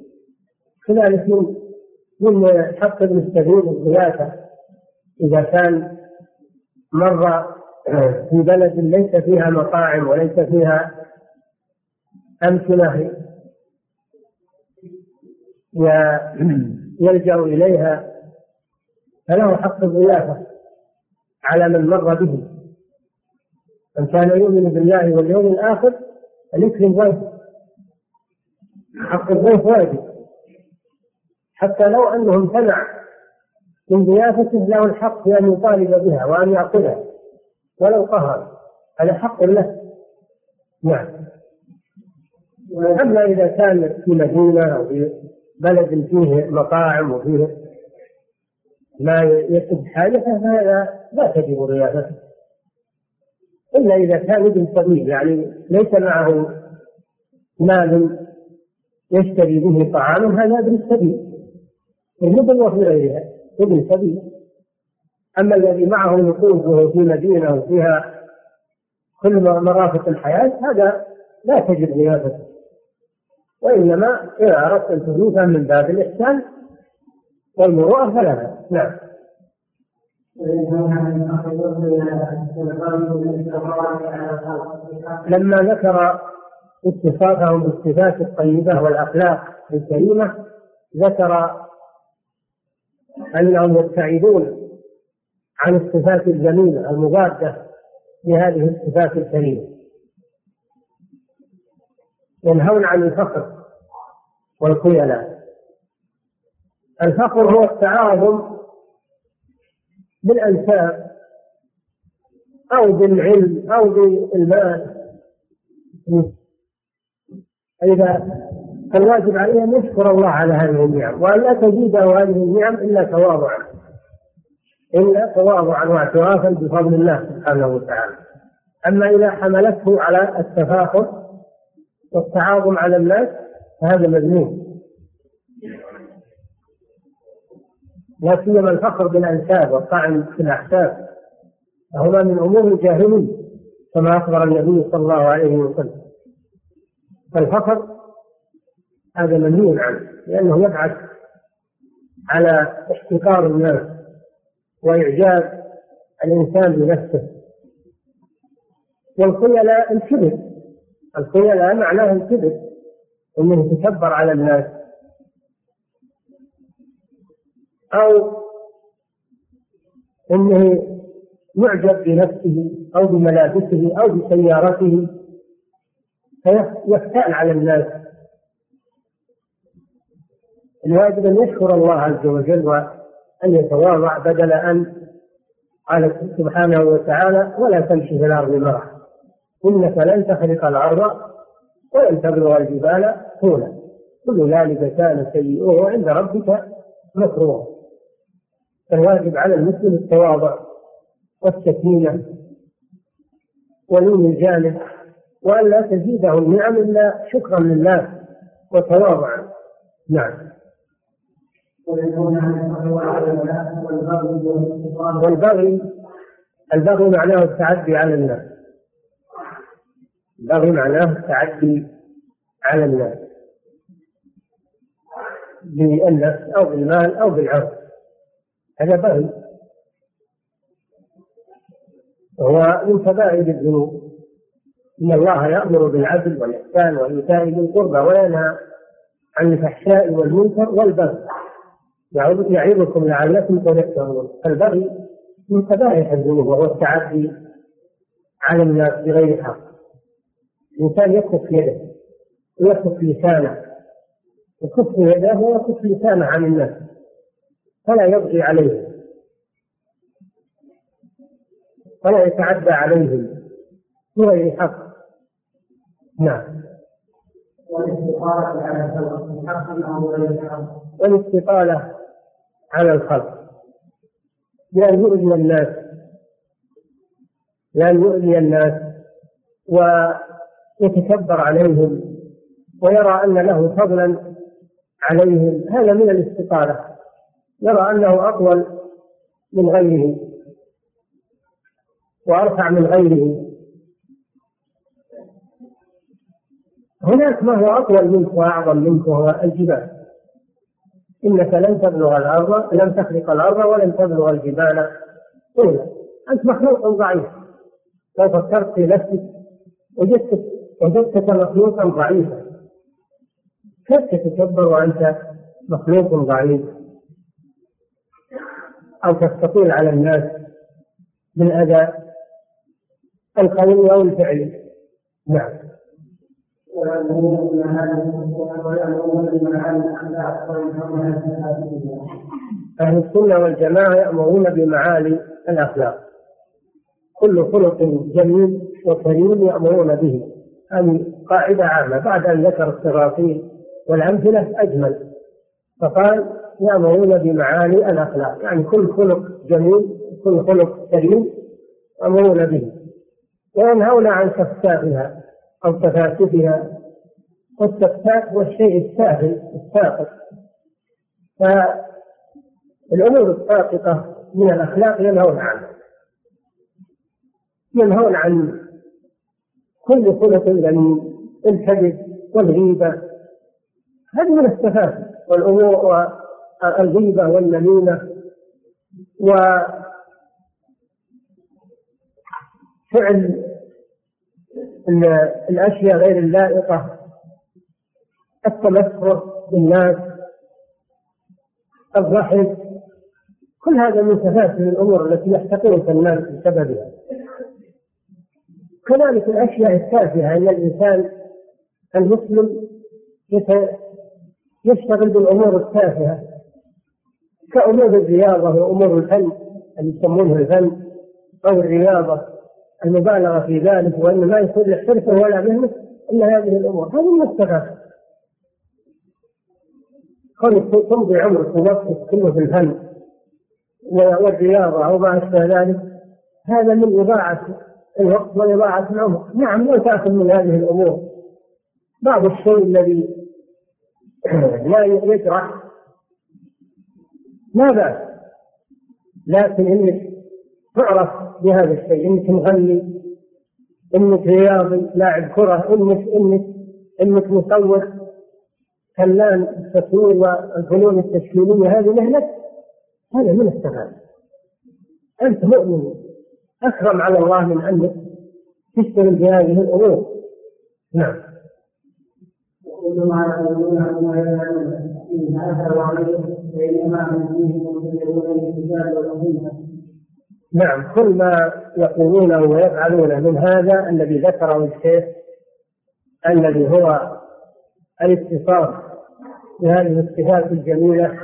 كذلك من من حق ابن السبيل الضيافة إذا كان مر في بلد ليس فيها مطاعم وليس فيها أمكنة (clears throat) يلجأ إليها فله حق الضيافة على من مر به. من كان يؤمن بالله واليوم الآخر فليكرم ضيفه. حق الضيف واجب. حتى لو أنه امتنع من ضيافته له الحق في أن يطالب بها وأن يأخذها ولو قهر. هذا حق له. نعم. أما إذا كان في مدينة أو في بلد فيه مطاعم وفيه ما يسد حاجته فهذا لا تجب ضيافته إلا إذا كان ابن سبيل يعني ليس معه مال يشتري به طعاما هذا ابن السبيل مثل وفي غيرها ابن سبيل أما الذي معه نقود وهو في مدينة وفيها كل مرافق الحياة هذا لا تجب ضيافته وإنما إذا أردت تضيفه من باب الإحسان والمروءة فلا بأس. نعم. لما ذكر اتصافهم بالصفات الطيبة والأخلاق الكريمة ذكر أنهم يبتعدون عن الصفات الجميلة المضادة لهذه الصفات الكريمة. ينهون عن الفخر. والخيلاء الفخر هو التعاظم بالأنساب أو بالعلم أو بالمال. إذا الواجب عليه أن يشكر الله على هذه النعم وأن لا تزيده هذه النعم إلا تواضعا. إلا تواضعا واعترافا بفضل الله سبحانه وتعالى. أما إذا حملته على التفاخر والتعاظم على الناس فهذا مذموم لا سيما الفخر بالانساب والطعن في الاحساب فهما من أمور الجاهليه كما أخبر النبي صلى الله عليه وسلم. فالفخر هذا منهي عنه لأنه يبعث على احتقار الناس وإعجاب الإنسان بنفسه. والخيلاء الكبر الخيلاء معناه الكبر انه يتكبر على الناس. أو انه يعجب بنفسه أو بملابسه أو بسيارته فيفتأل على الناس. الواجب أن يشكر الله عز وجل وأن يتواضع بدل أن قال سبحانه وتعالى ولا تمشي في الأرض مرحا إنك لن تخرق الأرض ولن تبلغ الجبال طولا. كل ذلك كان سيئه عند ربك مكروها فالواجب على المسلم التواضع والسكينة ولين الجانب وأن لا تزيده النعم إلا شكرا لله وتواضعا. نعم. والبغي البغي معناه التعدي على الناس. البغي معناه التعدي على الناس بالنفس أو بالمال أو بالعرض. هذا بغي وهو من كبائر الذنوب. إن الله يأمر بالعدل والإحسان وإيتاء ذي القربى وينهى عن الفحشاء والمنكر والبغي. يعظكم لعلكم تذكرون. البغي من كبائر الذنوب وهو التعدي على الناس بغير حق. الإنسان يكف يده ويكف لسانه. يكف يده ويكف لسانه عن الناس فلا يبغي عليهم. فلا يتعدى عليهم بغير حق نعم. والاستطالة على الخلق حق أو غير حق؟ والاستطالة على الخلق. بأن يؤذي الناس بأن يؤذي الناس ويتكبر عليهم ويرى أن له فضلا عليهم. هذا من الاستطالة يرى أنه أطول من غيره وأرفع من غيره. هناك ما هو أطول منك وأعظم منك وهو الجبال. إنك لن تبلغ الأرض لن تخلق الأرض ولن تبلغ الجبال. طولا أنت مخلوق ضعيف. لو فكرت في نفسك وجدتك وجدتك مخلوقا ضعيفا. كيف تتكبر وأنت مخلوق ضعيف؟ أو تستطيل على الناس بالأذى القولي أو الفعلي. نعم. أهل السنة والجماعة يأمرون بمعالي الأخلاق. كل خلق جميل وكريم يأمرون به. هذه قاعدة عامة بعد أن ذكر التفاصيل والأمثلة أجمل. فقال يأمرون بمعالي الأخلاق يعني كل خلق جميل كل خلق كريم يأمرون به. وينهون عن سفسافها أو تفاسفها والسفساف هو الشيء السافل الساقط. فالأمور الساقطة من الأخلاق ينهون عنها. ينهون عن كل خلق جميل الكذب والغيبة. هذه من السفاسف والأمور والغيبة والنميمة وفعل الأشياء غير اللائقة التمسخر بالناس الضحك كل هذا من سفاسف الأمور التي يحتقرها الناس بسببها. كذلك الأشياء التافهة أن الإنسان المسلم يشتغل بالأمور التافهة كأمور الرياضة وأمور الفن اللي يسمونه الفن أو الرياضة المبالغة في ذلك وأن ما يصير حرفة ولا مهنة إلا هذه الأمور. هذه السفاسف كونك تمضي عمرك ووقتك كله في الفن والرياضة أو ما أشبه ذلك هذا من إضاعة الوقت وإضاعة العمر نعم لا تأخذ من هذه الأمور. بعض الشيء الذي (clears throat) لا يجرح لا بأس. لكن إنك تعرف بهذا الشيء إنك مغني إنك رياضي لاعب كرة انك انك إنك مصور. فنان التصوير والفنون التشكيليه هذه مهنة. هذا من السفاهه أنت مؤمن. أكرم على الله من انك تشتغل نعم هذا وعليه بينما من فيهم نعم كل ما يقولونه ويفعلونه من هذا الذي ذكره الشيخ الذي هو الاتصاف بهذه الصفات الجميلة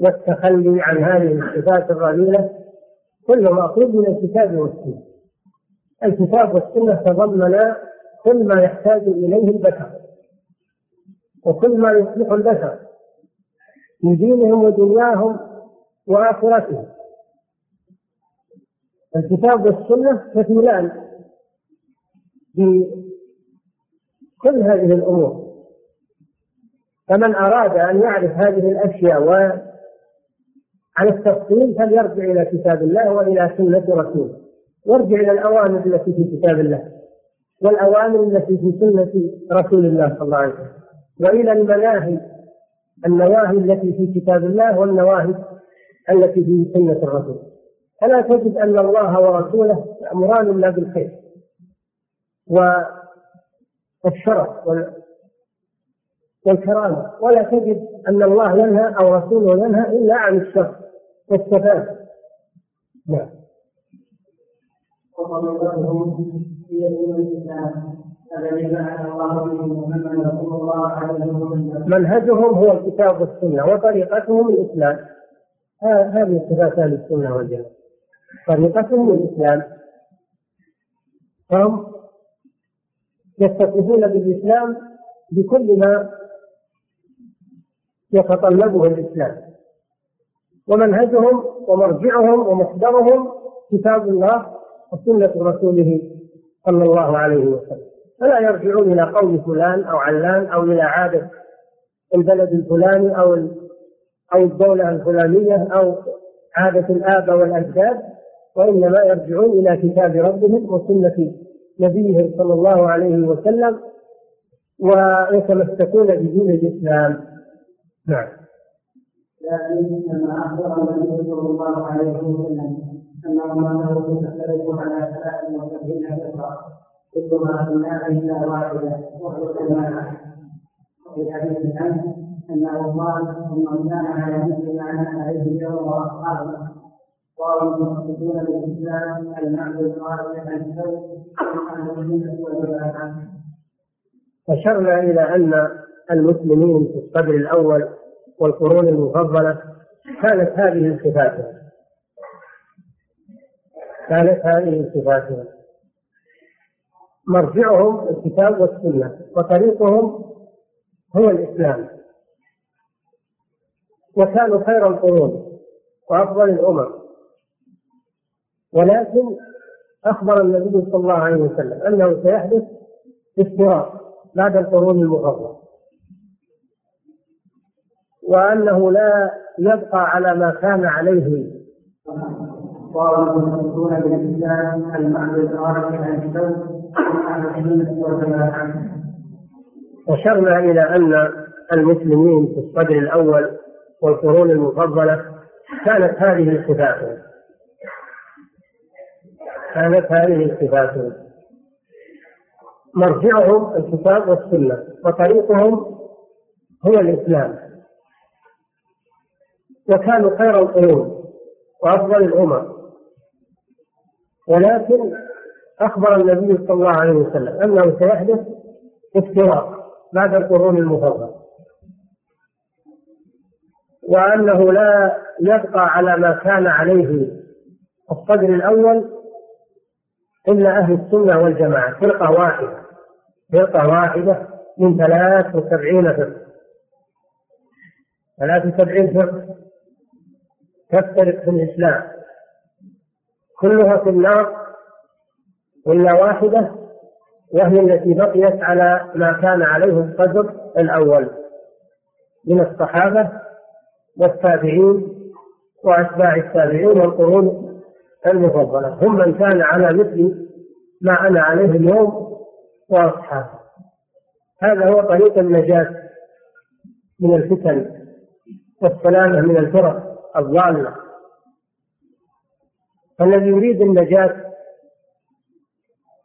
والتخلي عن هذه الصفات الرذيلة. كل مأخوذ من الكتاب والسنة. الكتاب والسنة تضمن كل ما يحتاج إليه البشر وكل ما يصلح البشر في دينهم ودنياهم وآخرتهم. الكتاب والسنة كفيلان بكل هذه الأمور. فمن أراد أن يعرف هذه الأشياء عن التفصيل فليرجع إلى كتاب الله وإلى سنة رسوله؟ يرجع إلى الأوامر التي في كتاب الله والأوامر التي في سنة رسول الله صلى الله عليه وسلم وإلى المناهي النواهي التي في كتاب الله والنواهي التي في سنة الرسول. فلا تجد أن الله ورسوله يأمران إلا بالخير والشرف والكرامة. ولا تجد أن الله ينهى أو رسوله ينهى إلا عن الشر. والسفاسف نعم. وطريقتهم هي دين الاسلام الذي بعث الله به محمد صلى الله عليه وسلم. منهجهم هو الكتاب والسنة وطريقتهم الإسلام. هذه صفات أهل السنة والجماعة. طريقتهم الإسلام. فهم يتصفون بالإسلام بكل ما يتطلبه الإسلام. ومنهجهم ومرجعهم ومصدرهم كتاب الله وسنة رسوله صلى الله عليه وسلم. فلا يرجعون إلى قول فلان أو علان أو إلى عادة البلد الفلاني أو أو الدولة الفلانية أو عادة الآباء والأجداد وإنما يرجعون إلى كتاب ربهم وسنة نبيهم صلى الله عليه وسلم ويتمسكون بدين الإسلام. نعم. لكن كما اخبر النبي صلى الله عليه وسلم ان امامه تختلف على ثلاث وسبعين فرقه كلها في النار الا واحدة وهو الجماعه وفي حديث عنه انه قال ثم كان على مثل ما أنا عليه اليوم واصحابه صاروا ينقضون بالاسلام المعنى الخارج عن والجماعه أشرنا إلى أن المسلمين في الصدر الأول والقرون المفضلة كانت هذه صفاتهم كانت هذه صفاتهم مرجعهم الكتاب والسنة وطريقهم هو الإسلام. وكانوا خير القرون وأفضل الأمم. ولكن أخبر النبي صلى الله عليه وسلم أنه سيحدث افتراق بعد القرون المفضلة. وأنه لا يبقى على ما كان عليه. صاروا ينقضون بالإسلام المعنى الخارج عن أشرنا إلى أن المسلمين في الصدر الأول والقرون المفضلة كانت هذه صفاتهم كانت هذه صفاتهم مرجعهم الكتاب والسنة وطريقهم هو الإسلام. وكانوا خير القرون وأفضل الأمم. ولكن أخبر النبي صلى الله عليه وسلم أنه سيحدث افتراق بعد القرون المفضلة. وأنه لا يبقى على ما كان عليه الصدر الأول إلا أهل السنة والجماعة فرقة واحدة فرقة واحدة من ثلاث وسبعين فرقة. ثلاث وسبعين فرقة. تفترق في الإسلام. كلها في النار إلا واحدة وهي التي بقيت على ما كان عليه الصدر الأول من الصحابة والتابعين وأتباع التابعين والقرون المفضلة. هم من كان على مثل ما أنا عليه اليوم وأصحابه. هذا هو طريق النجاة من الفتن والسلامة من الفرق. الضالة. الذي يريد النجاة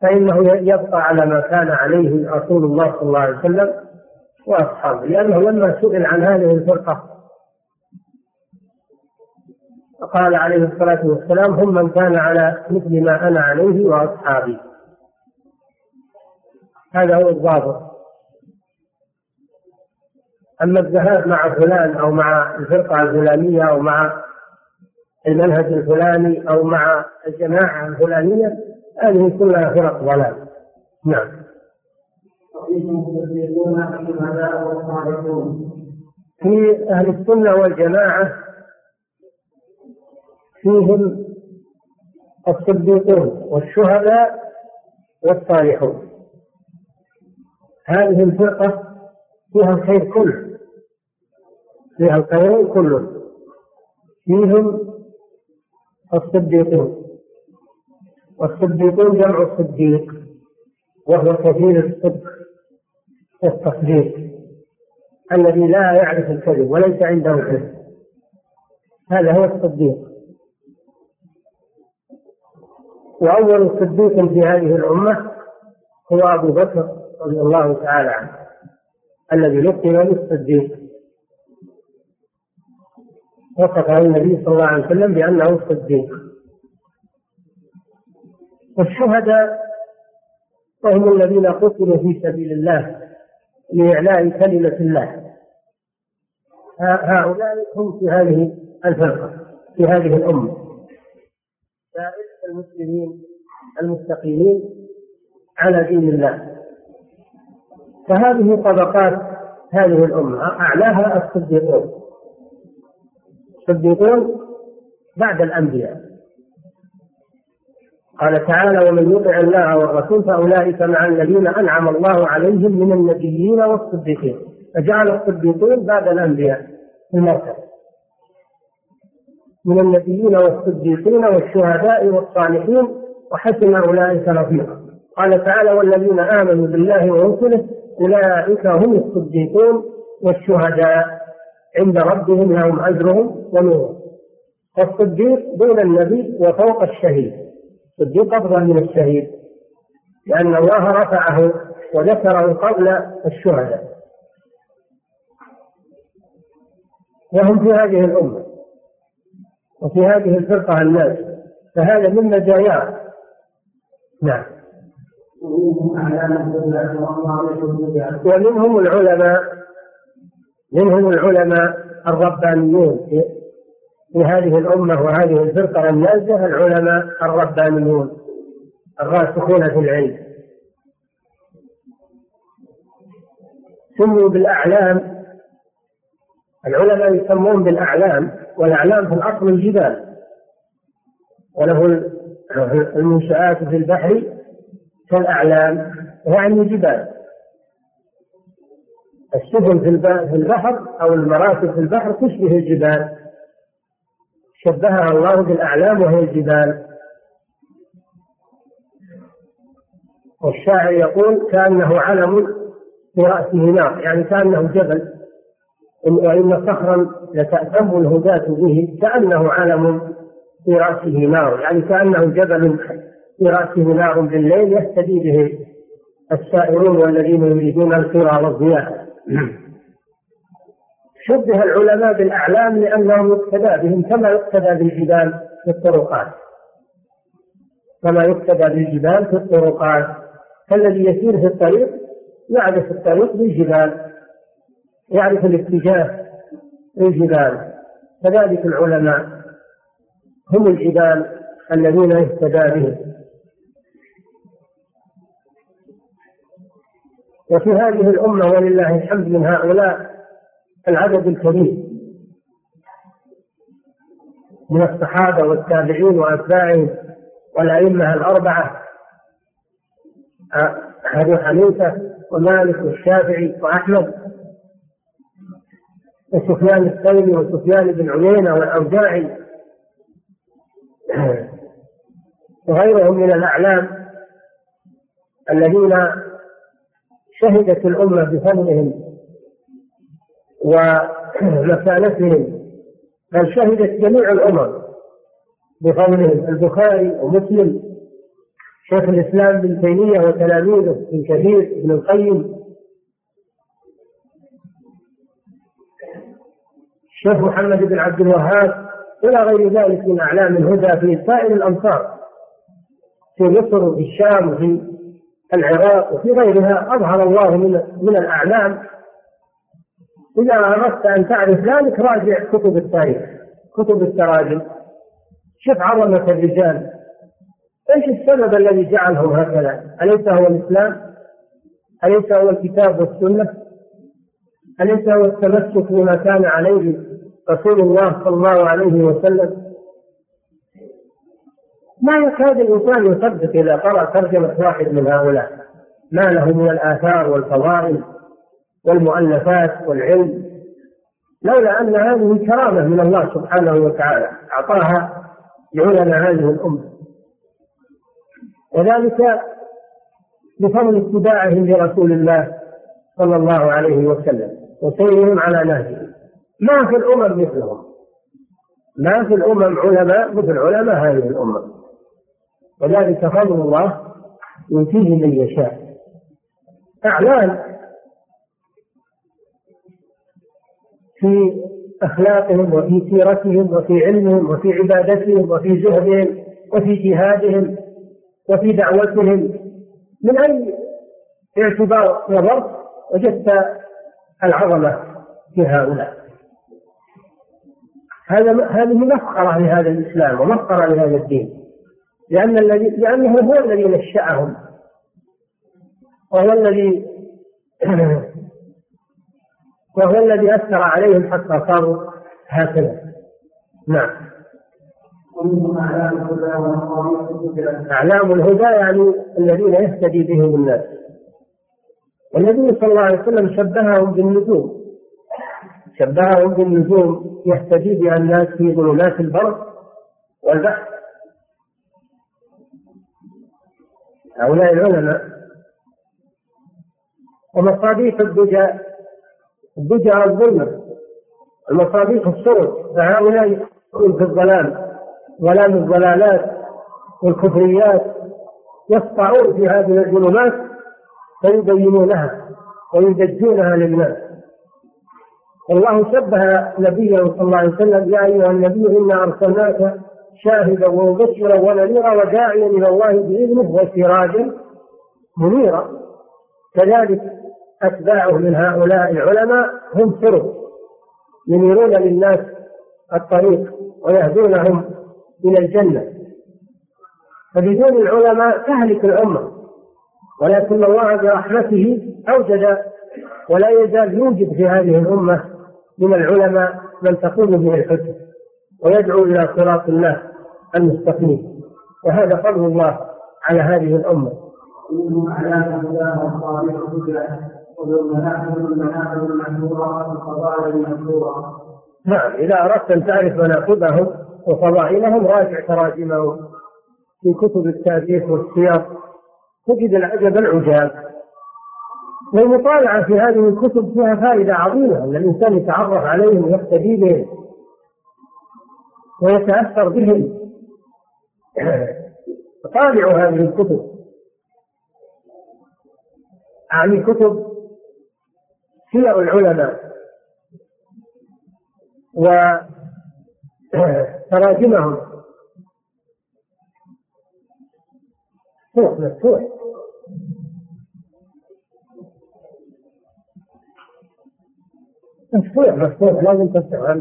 فإنه يبقى على ما كان عليه رسول الله صلى الله عليه وسلم وأصحابه لأنه لما سئل عن هذه الفرقة قال عليه الصلاة والسلام هم من كان على مثل ما أنا عليه وأصحابي. هذا هو الضابط. أما الذهاب مع فلان أو مع الفرقة الفلانية أو مع المنهج الفلاني أو مع الجماعة الفلانية هذه كلها فرق ضلال. نعم. في أهل السنة والجماعة فيهم الصديقون والشهداء والصالحون. هذه الفرقة فيها الخير كله. فيها الخير كله فيهم الصديقون. والصديقون جمع صديق وهو كثير الصدق والتصديق الذي لا يعرف الكذب وليس عنده كذب. هذا هو الصديق. وأول صديق في هذه الأمة هو أبو بكر رضي الله تعالى عنه الذي لقب بالصديق. وصفه النبي صلى الله عليه وسلم بأنه الصديق والشهداء وهم الذين قتلوا في سبيل الله لإعلاء كلمة الله. هؤلاء هم في هذه الفرقة في هذه الأمة. سائر المسلمين المستقيمين على دين الله. فهذه طبقات هذه الأمة أعلاها الصديقون. الصديقون بعد الأنبياء. قال تعالى ومن يطع الله والرسول فأولئك مع الذين أنعم الله عليهم من النبيين والصديقين. فجعل الصديقين بعد الأنبياء في المرتبة من النبيين والصديقين والشهداء والصالحين وحسن أولئك رفيقا. قال تعالى والذين آمنوا بالله ورسله أولئك هم الصديقون والشهداء. عند ربهم لهم أجرهم ونورهم. والصديق دون النبي وفوق الشهيد. الصديق أفضل من الشهيد. لأن الله رفعه وذكره قبل الشهداء. وهم في هذه الأمة. وفي في هذه الفرقة الناس. فهذا من مزاياه نعم. ومنهم العلماء. منهم العلماء الربانيون. في, هذه الأمة وهذه الفرقة النازة العلماء الربانيون الراسخون في العلم. سموا بالأعلام العلماء يسمون بالأعلام والأعلام في الأصل الجبال. وله المنشآت في البحر كالأعلام يعني جبال. السفن في البحر أو المراكب في البحر تشبه الجبال. شبهها الله بالأعلام وهي الجبال. والشاعر يقول كأنه علم في رأسه نار يعني كأنه جبل. وإن صخرا لتأتم الهداة به كأنه علم في رأسه نار يعني كأنه جبل في رأسه نار بالليل يهتدي به السائرون والذين يريدون القرى والضياء شبه العلماء بالأعلام لأنهم يقتدى بهم كما يقتدى بالجبال في الطرقات. كما يقتدى بالجبال في الطرقات. فالذي يسير في الطريق يعرف الطريق بالجبال يعرف الاتجاه بالجبال. كذلك العلماء هم الجبال الذين يهتدى بهم. وفي هذه الأمة ولله الحمد من هؤلاء العدد الكبير من الصحابة والتابعين وأتباعهم والأئمة الأربعة أبو حنيفة ومالك والشافعي وأحمد وسفيان الثوري وسفيان بن عيينة والأوزاعي وغيرهم من الأعلام الذين شهدت الأمة بفضلهم ومكانتهم بل شهدت جميع الأمم بفضلهم البخاري ومسلم شيخ الإسلام بن تيمية وتلاميذه ابن كثير ابن القيم. الشيخ محمد بن عبد الوهاب إلى غير ذلك من أعلام الهدى في سائر الأمصار في مصر وفي الشام وفي العراق وفي غيرها أظهر الله من من الأعلام إذا أردت أن تعرف ذلك راجع كتب التاريخ كتب التراجم شوف عظمة الرجال إيش السبب الذي جعلهم هكذا؟ أليس هو الإسلام؟ أليس هو الكتاب والسنة؟ أليس هو التمسك بما كان عليه رسول الله صلى الله عليه وسلم؟ ما يكاد الإنسان يصدق إذا قرأ ترجمة واحد من هؤلاء. ما له من الآثار والفضائل والمؤلفات والعلم. لولا أن هذه كرامة من الله سبحانه وتعالى أعطاها لعلماء هذه الأمة. وذلك بفضل اتباعهم لرسول الله صلى الله عليه وسلم وسيرهم على نهجه. ما في الأمم مثلهم. ما في الأمم علماء مثل علماء هذه الأمة. وذلك فضل الله يؤتيه من يشاء. أعلام في أخلاقهم وفي سيرتهم وفي علمهم وفي عبادتهم وفي زهدهم وفي جهادهم وفي دعوتهم من أي اعتبار نظرت وجدت العظمة في هؤلاء. هذا هذه مفخرة لهذا الإسلام ومفخرة لهذا الدين. لأن الذي لأنه هو الذي نشأهم. وهو الذي (clears throat) وهو الذي أثر عليهم حتى صاروا هكذا. نعم. أعلام الهدى يعني الذين يهتدي بهم الناس. والنبي صلى الله عليه وسلم شبههم بالنجوم. شبههم بالنجوم يهتدي بها الناس في ظلمات البر والبحر. هؤلاء العلماء ومصابيح الدجى الدجى الظلمة المصابيح الصوت فهؤلاء يكون في الظلام ظلام الضلالات والكفريات يسطعون في هذه الظلمات فيبينونها ويدجونها للناس. الله شبه نبيه صلى الله عليه وسلم يا أيها النبي إنا أرسلناك شاهدا ومبشرا ونذيرا وداعيا إلى الله بإذنه وسراجا منيرا. كذلك أتباعه من هؤلاء العلماء هم سرب ينيرون للناس الطريق ويهدونهم إلى الجنة. فبدون العلماء تهلك الأمة ولكن الله برحمته أوجد ولا يزال يوجد في هذه الأمة من العلماء من تقوم به الحجه ويدعو إلى صراط الله. المستقيم وهذا فضل الله على هذه المشهوره. نعم إذا أردت أن تعرف مناقبهم وفضائلهم راجع تراجمهم. في كتب التاريخ والسير تجد العجب العجاب. والمطالعة في هذه الكتب فيها فائدة عظيمة أن الإنسان يتعرف عليهم ويقتدي بهم ويتأثر بهم. (coughs) طالعوا هذه الكتب. يعني كتب سير العلماء. وتراجمهم (coughs) مفتوح مفتوح. مفتوح مفتوح. لازم تفتح.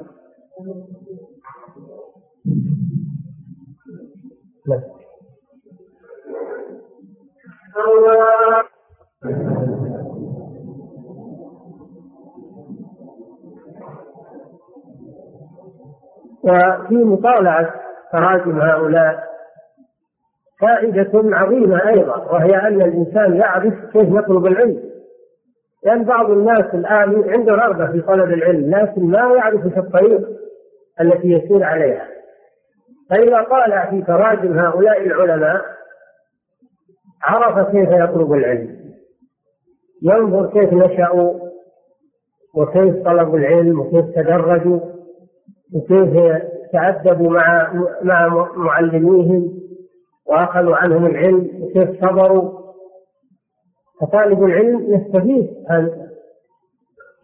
لا. وفي مطالعة تراجم هؤلاء فائدة عظيمة أيضا وهي أن الإنسان يعرف كيف يطلب العلم لأن بعض الناس الآن عنده رغبة في طلب العلم لكن ما يعرف الطريق التي يسير عليها فإذا طالع في تراجم هؤلاء العلماء عرف كيف يطلب العلم. ينظر كيف نشأوا وكيف طلبوا العلم وكيف تدرجوا وكيف تأدبوا مع مع معلميهم وأخذوا عنهم العلم وكيف صبروا. فطالب العلم يستفيد عن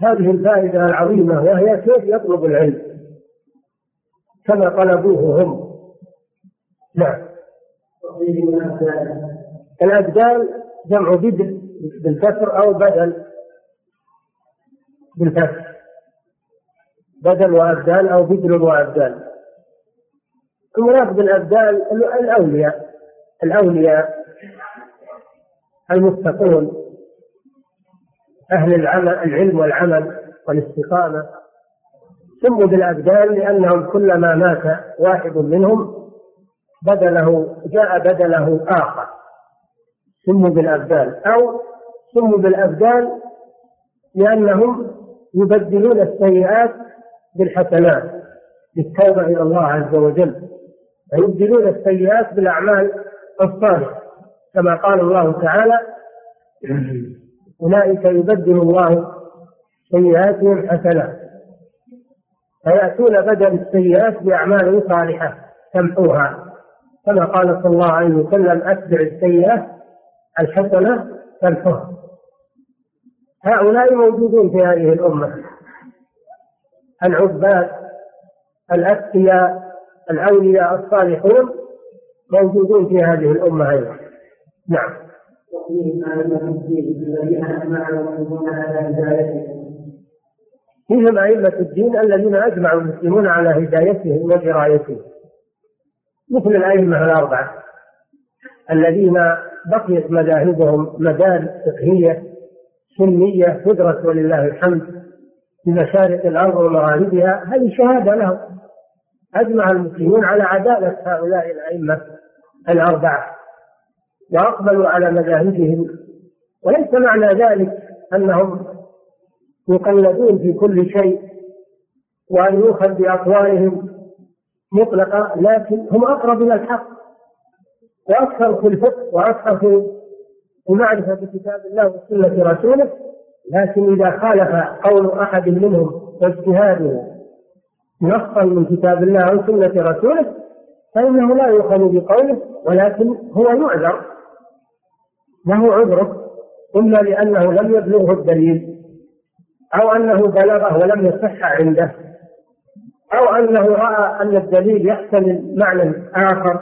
هذه الفائدة العظيمة وهي كيف يطلب العلم. كما طلبوه هم. نعم. الأبدال جمع بدل بالكسر أو بدل. بالفتح بدل وأبدال أو بدل وأبدال. المراد بالأبدال الأولياء. الأولياء المتقون. أهل العمل العلم والعمل والاستقامة. سموا بالأبدال لأنهم كلما مات واحد منهم بدله جاء بدله آخر. سموا بالأبدال. أو سموا بالأبدال لأنهم يبدلون السيئات بالحسنات بالتوبة إلى الله عز وجل. فيبدلون السيئات بالأعمال الصالحة. كما قال الله تعالى أولئك يبدل الله سيئاتهم حسنات. فيأتون بدل السيئات بأعمال صالحة تمحوها كما قال صلى الله عليه وسلم أتبع السيئة الحسنة تمحوها هؤلاء موجودون في هذه الأمة. العباد الأتقياء الأولياء الصالحون موجودون في هذه الأمة أيضا. نعم. فيهم أئمة الدين الذين أجمع المسلمون على هدايتهم ودرايتهم. مثل الأئمة الأربعة الذين بقيت مذاهبهم مدارس فقهية سنية تدرس ولله الحمد في مشارق الأرض ومغاربها هذه شهادة لهم. أجمع المسلمون على عدالة هؤلاء الأئمة الأربعة وأقبلوا على مذاهبهم. وليس معنى ذلك أنهم يقلدون في كل شيء وأن يؤخذ بأقوالهم مطلقة لكن هم أقرب إلى الحق. وأكثر في الفقه وأكثر في معرفة كتاب الله وسنة رسوله لكن إذا خالف قول أحد منهم واجتهاده نصا من كتاب الله أو سنة رسوله فإنه لا يؤخذ بقوله ولكن هو يعذر. له عذره؟ إما لأنه لم يبلغه الدليل أو أنه بلغه ولم يصح عنده. أو أنه رأى أن الدليل يحتمل معنى آخر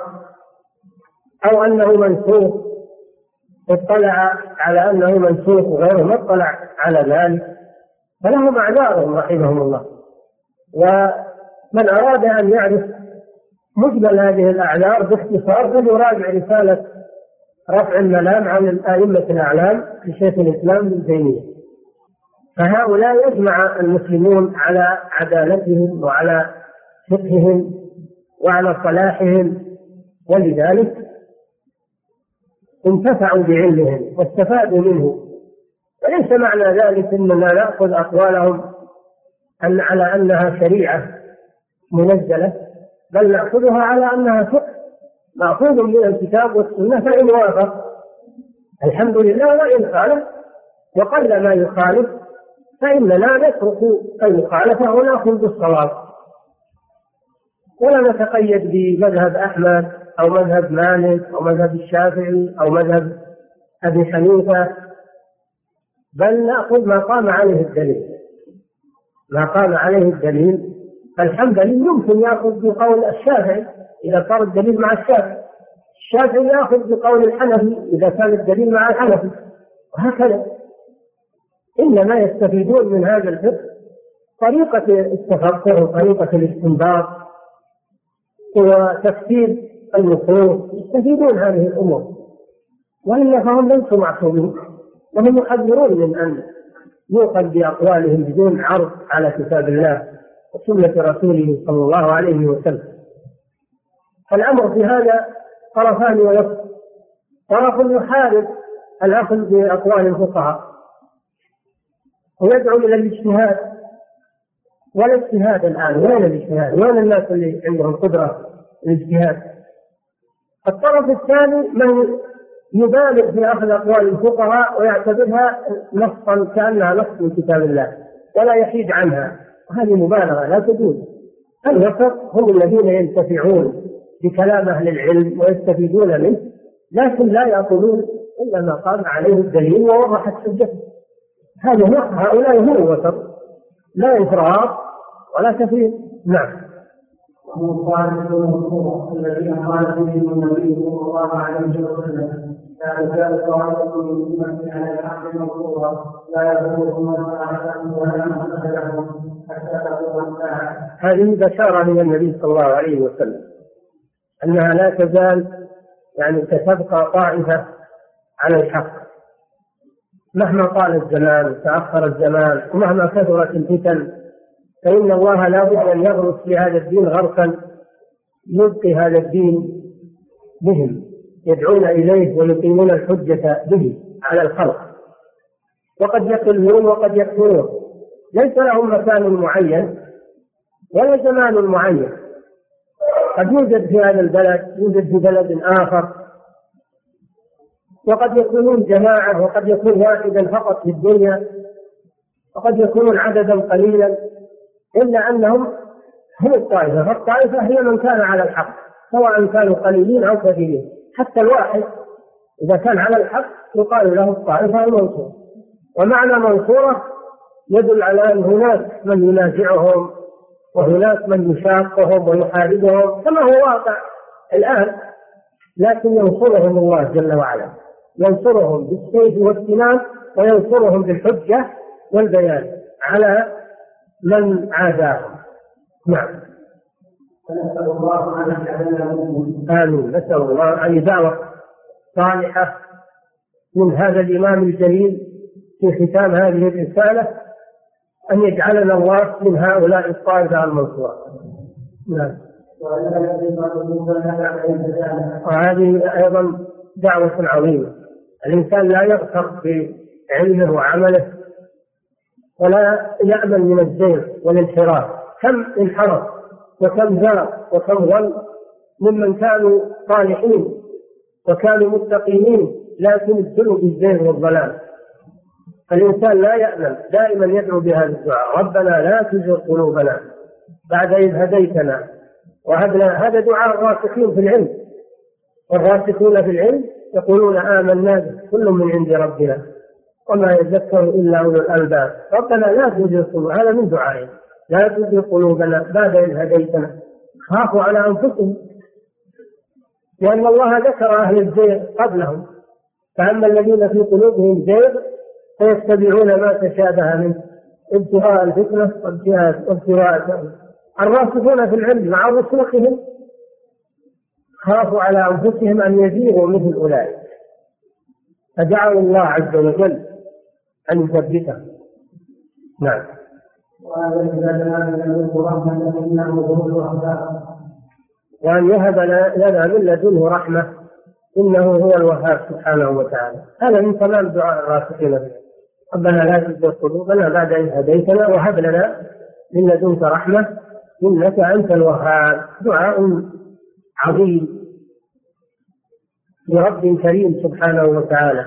أو أنه منسوخ اطلع على أنه منسوخ وغيره ما اطلع على ذلك. فلهم أعذارهم رحمهم الله. ومن أراد أن يعرف مجمل هذه الأعذار باختصار فليراجع رسالة رفع الملام عن الأئمة الأعلام لشيخ الإسلام ابن تيمية. فهؤلاء يجمع المسلمون على عدالتهم وعلى فقههم وعلى صلاحهم ولذلك انتفعوا بعلمهم واستفادوا منه. وليس معنى ذلك إننا نأخذ أقوالهم أن على أنها شريعة منزلة بل نأخذها على أنها فقه. مأخوذ من الكتاب والسنة فإن وافق الحمد لله وإن خالف وقل ما يخالف. فاننا نترك المخالفه وناخذ بالصواب. ولا نتقيد بمذهب أحمد أو مذهب مالك أو مذهب الشافعي أو مذهب أبي حنيفة بل نأخذ ما قام عليه الدليل. ما قام عليه الدليل. فالحنبلي يمكن يأخذ بقول الشافعي إذا صار الدليل مع الشافعي. الشافعي يأخذ بقول الحنفي إذا كان الدليل مع الحنفي. وهكذا. انما يستفيدون من هذا الفقه. طريقة التفكر وطريقه الاستنباط وتفسير النصوص يستفيدون هذه الأمور. وإلا فهم ليسوا معصومين وهم يحذرون من أن يؤخذ بأقوالهم بدون عرض على كتاب الله وسنة رسوله صلى الله عليه وسلم. فالأمر في هذا طرفان ويصف طرف يحارب الاخذ بأقوال الفقهاء. ويدعو إلى الاجتهاد ولا اجتهاد الآن وين الاجتهاد؟ وين الناس اللي عندهم قدرة الاجتهاد؟ الطرف الثاني من يبالغ في أخذ أقوال الفقهاء ويعتبرها نصا كأنها نص من كتاب الله ولا يحيد عنها وهذه مبالغة لا تجوز الوسط هم الذين ينتفعون بكلام أهل العلم ويستفيدون منه لكن لا يقولون إلا ما قام عليه الدليل ووضحت حجته هذا هؤلاء هم الوسط لا إفراط ولا تفريط نعم وهم الصالحون الذين قال فيهم النبي صلى الله عليه وسلم لا تزال طائفة من أمتي على الحق منصورة لا يضرهم من خالفهم ولا من لهم حتى تقوم الساعة. هذه بشارة من النبي صلى الله عليه وسلم أنها لا تزال يعني ستبقى طائفة على الحق مهما طال الزمان وتأخر الزمان ومهما كثرت الفتن فإن الله لا بد أن يغرس في هذا الدين غرسا يبقي هذا الدين بهم يدعون إليه ويقيمون الحجة به على الخلق. وقد يقلون وقد يكثرون ليس لهم مكان معين ولا زمان معين. قد يوجد في هذا البلد يوجد في بلد آخر وقد يكونون جماعة وقد يكون واحدا فقط في الدنيا وقد يكونون عددا قليلا إلا أنهم هم الطائفة. فالطائفة هي من كان على الحق سواء كانوا قليلين أو كثيرين حتى الواحد إذا كان على الحق يقال له الطائفة المنصورة. ومعنى منصورة يدل على أن هناك من ينازعهم وهناك من يشاقهم ويحاربهم كما هو واقع الآن لكن ينصرهم الله جل وعلا. ينصرهم بالسيف والسنان وينصرهم بالحجة والبيان على من عاداهم. نعم. فنسأل الله أن يجعلنا آمين. نسأل الله أن دعوة صالحة من هذا الإمام الجليل في ختام هذه الرسالة أن يجعلنا الله من هؤلاء الطائفة المنصورة. نعم. وهذه أيضا دعوة عظيمة. الإنسان لا يغتر بعلمه وعمله ولا يأمن من الزيغ والانحراف. كم انحرف وكم زاغ وكم ظل ممن كانوا صالحين وكانوا متقيين لكن ابتلوا بالزيغ والضلال. الإنسان لا يأمن دائما يدعو بهذا الدعاء. ربنا لا تزغ قلوبنا بعد إذ هديتنا. وهذا هذا دعاء الراسخين في العلم. والراسخون في العلم يقولون آمنا به كل من عند ربنا. وما يذكر إلا أولو الألباب. ربنا لا تزغ قلوبنا هذا من دعائه لا تزغ قلوبنا بعد إذ هديتنا. خافوا على أنفسهم. لأن الله ذكر أهل الزيغ قبلهم. فأما الذين في قلوبهم زيغ فيتبعون ما تشابه منه ابتغاء الفتنة وابتغاء الراسخون في العلم مع رسوخهم. خافوا على أنفسهم أن يزيغوا مثل أولئك. فدعوا الله عز وجل أن يثبته. نعم. وأن يهب لنا من لدنه رحمة إنه هو الوهاب سبحانه وتعالى. هذا من تمام دعاء الراسخين. ربنا لا تزغ قلوبنا بعد إذ هديتنا وهب لنا من لدنك رحمة إنك أنت الوهاب. دعاء عظيم لرب كريم سبحانه وتعالى.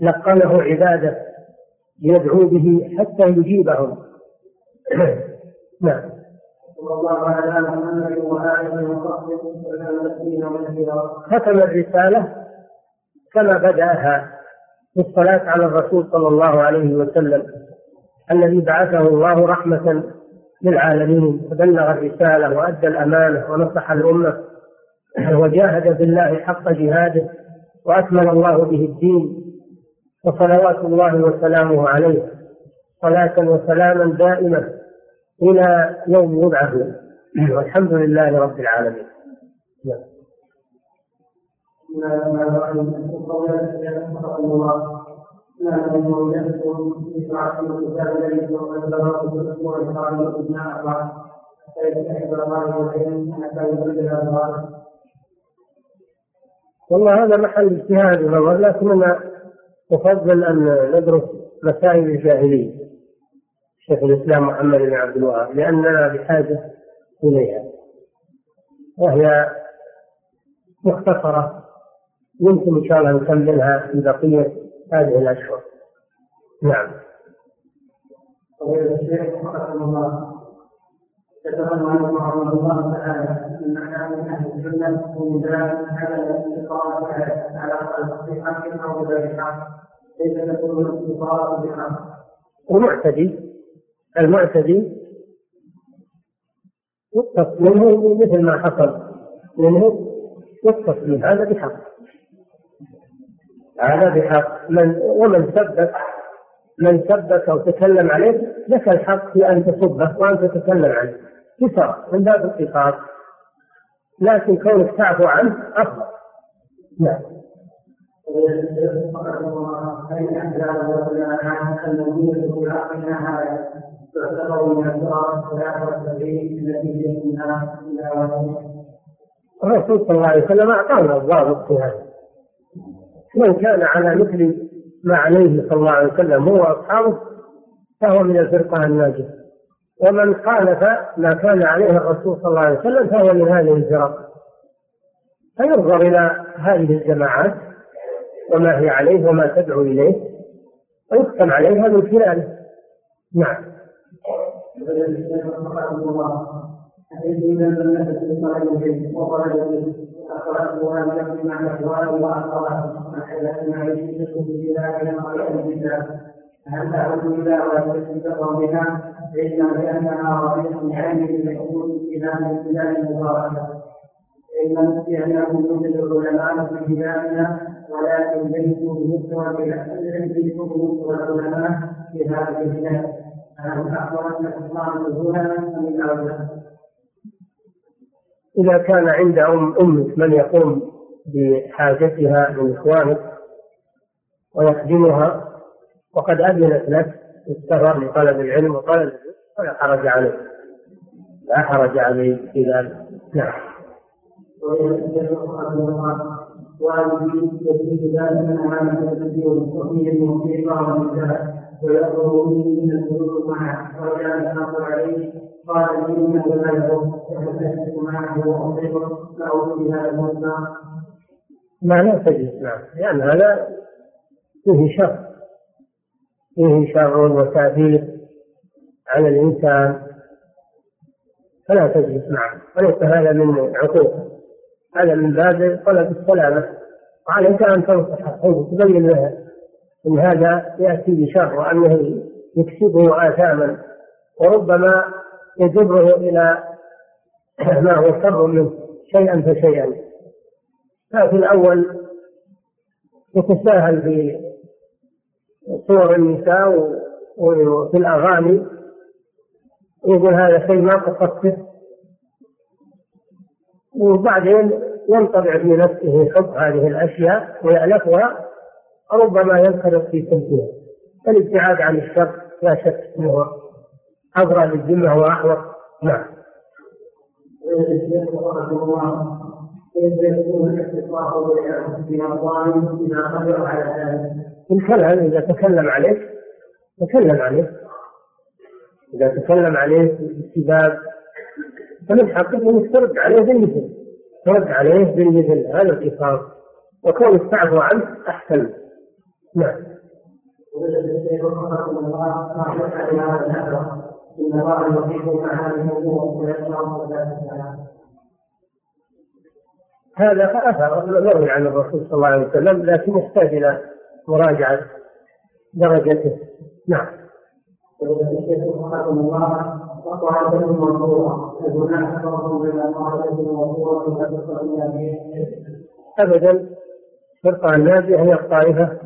لقنه عباده يدعو به حتى يجيبهم. (clears throat) نعم. ختم الرسالة كما بدأها بالصلاة على الرسول صلى الله عليه وسلم الذي بعثه الله رحمة للعالمين فبلغ الرسالة وأدى الأمانة ونصح الأمة. وجاهد بالله حق جهاده وأكمل الله به الدين. وصلوات الله وسلامه عليه. صلاة وسلاما دائمة إلى يوم يبعث. والحمد لله رب العالمين. والله هذا محل اجتهاد لكننا نفضل أن ندرس مسائل الجاهلية شيخ الإسلام محمد بن عبد الوهاب لأننا بحاجة إليها وهي مختصرة يمكن إن شاء الله نكملها في بقيه هذه الأشهر. نعم. الشيخ رحمه الله ذكر رحمه الله تعالى ان من أهل السنة ومن على الاستقامه على الصحيحه أو بذلك ليس تكون الاستقامه بحق ومعتدي المعتدي يتصل منه مثل ما حصل منه والتصليم هذا بحق. هذا بحق. من ومن ثبت من سبك أو تكلم عليه لك الحق في أن تصبه وأن تتكلم عنه. كسر من باب القصاص لكن كونك تعفو عنه أفضل. نعم. الرسول صلى الله عليه وسلم أعطانا الضابط في هذا. من كان على مثل ما عليه صلى الله عليه وسلم هو وأصحابه فهو من الفرقة الناجية. ومن خالف ما كان عليه الرسول صلى الله عليه وسلم فهو من هذه الفرق. فينظر إلى هذه الجماعات وما هي عليه وما تدعو إليه ويحكم عليها من خلاله. نعم. هل تعود إلى وتستقر بها إلا لأنها رئيس عامل يكون إلى البلاد المباركة أن يكون مثل العلماء في بلادنا ولكن ليسوا بمستوى ليسوا بمستوى العلماء في هذه البلاد فهل أخبر أن الإسلام نزولا أم الأولى؟ إذا كان عند أم أمك من يقوم بحاجتها من إخوانك ويخدمها وقد أذنت لك السفر لطلب العلم وطلب فلا حرج عليه لا حرج عليه في ذلك. نعم. ونساء ويأمر مني من السلوك معه وكان الحق عليه قال انه لا يضر ففتحت معه واصيبه فاعوذ بهذا المصنع ما لا تجلس معه لأن هذا فيه شر. فيه شر وتأثير على الإنسان. فلا تجلس معه وليس هذا من عقوق. هذا من باب طلب السلامة. وعليك أن تنصحه وتبين له إن هذا يأتي بشر وأنه يكسبه آثاما وربما يجره إلى ما هو شر منه شيئا فشيئا. ففي الأول يتساهل في صور النساء وفي الأغاني يقول هذا شيء ما قصدته. وبعدين ينطبع في نفسه حب هذه الأشياء ويألفها ربما ينخرط في سلكها الابتعاد عن الشر لا شك إنه اضرى للذمة وأحوط. نعم. الكلام إذا تكلم عليك تكلم عليه. إذا تكلم عليه بالسباب فمن حقه انك ترد عليه بالمثل. ترد عليه بالمثل هذا القصاص. وكون التعفو عنه أحسن. نعم. هذا أثر مروي عن الرسول صلى الله عليه وسلم لكن يحتاج إلى مراجعة درجته نعم. أبدا فرقة الناجية هي الطائفة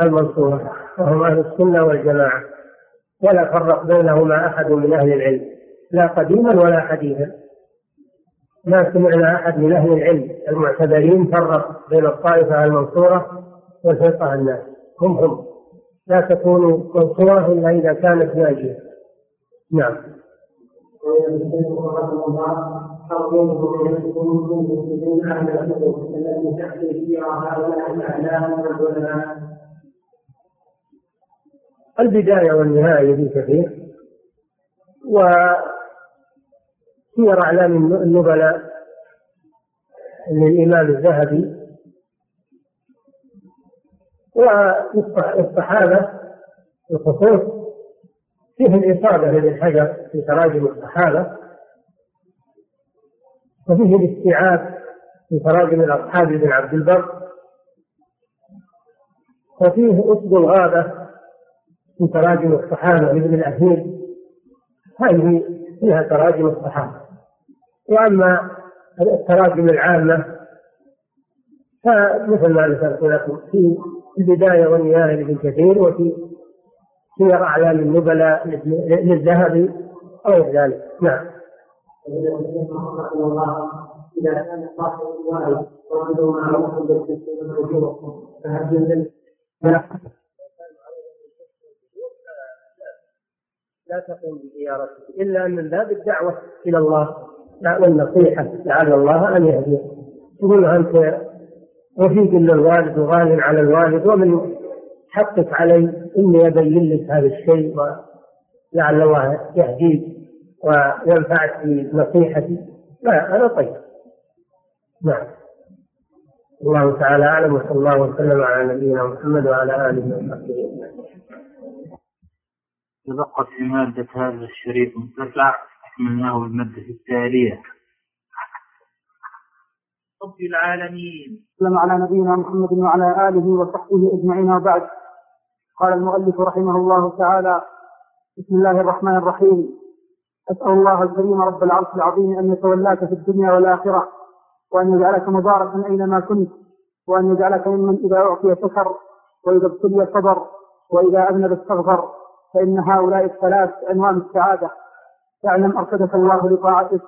المنصورة وهم أهل السنة والجماعة. ولا فرق بينهما أحد من أهل العلم لا قديما ولا حديثا. ما سمعنا أحد من أهل العلم المعتبرين فرق بين الطائفة المنصورة والفرقة الناس. هم هم. لا تكون منصورة إلا إذا كانت ناجية. نعم. البداية والنهاية لابن كثير وسير أعلام النبلاء للإمام الذهبي والصحابة الخصوص فيه الإصابة لابن حجر في تراجم الصحابة وفيه الاستيعاب في تراجم الأصحاب بن عبد البر وفيه أسد الغابة في تراجم الصحابة لابن الأثير. هذه فيها تراجم الصحابة. وأما التراجم العامة فمثل ما ذكرت لكم في البداية والنهاية لابن كثير وفي سير أعلام النبلاء للذهبي أو ذلك. نعم. إذا كان صاحب الوالد وعنده معروف بالتسليم فهل لا تقوم بزيارته إلا من باب الدعوة إلى الله. والنصيحة لعل الله أن يهديه. تقول أنت رفيق للوالد وغال على الوالد ومن حقك علي إني أبين لك هذا الشيء ولعل الله يهديك وينفعك بنصيحتي. لا أنا طيب. نعم. الله تعالى أعلم وصلى الله وسلم على نبينا محمد وعلى آله وصحبه أجمعين. تبقت في مادة هذا الشريط متسع أكملناه بالمادة التالية. رب العالمين. سلم على نبينا محمد وعلى آله وصحبه أجمعين وبعد. قال المؤلف رحمه الله تعالى بسم الله الرحمن الرحيم. أسأل الله الكريم رب العرش العظيم أن يتولاك في الدنيا والآخرة وأن يجعلك مباركا أينما كنت وأن يجعلك ممن إذا أعطي شكر وإذا ابتلي صبر وإذا أذنب استغفر. فإن هؤلاء الثلاث عنوان السعادة. اعلم أرشدك الله لطاعتك.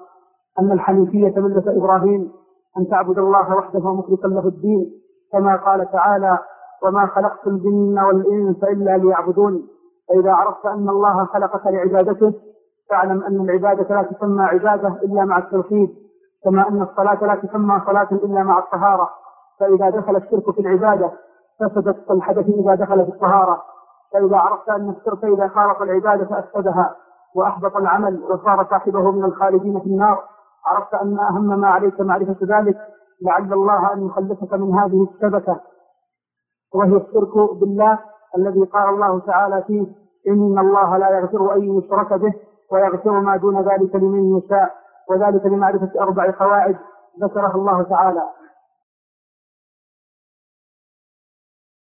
أن الحنيفية ملة إبراهيم. أن تعبد الله وحده مخلصا له الدين. كما قال تعالى وما خلقت الجن والإنس إلا ليعبدون فإذا عرفت أن الله خلقك لعبادته فاعلم أن العبادة لا تسمى عبادة إلا مع التوحيد. كما أن الصلاة لا تسمى صلاة إلا مع الطهارة. فإذا دخل الشرك في العبادة فسدت الحدث إذا دخل في الطهارة. فإذا عرفت أن الشرك إذا خالط العبادة أفسدها وأحبط العمل وصار صاحبه من الخالدين في النار. عرفت أن أهم ما عليك معرفة ذلك لعل الله أن يخلصك من هذه الشبكة. وهي الشرك بالله الذي قال الله تعالى فيه إن الله لا يغفر أن يشرك به ويغفر ما دون ذلك لمن يشاء وذلك لمعرفة أربع قواعد ذكرها الله تعالى.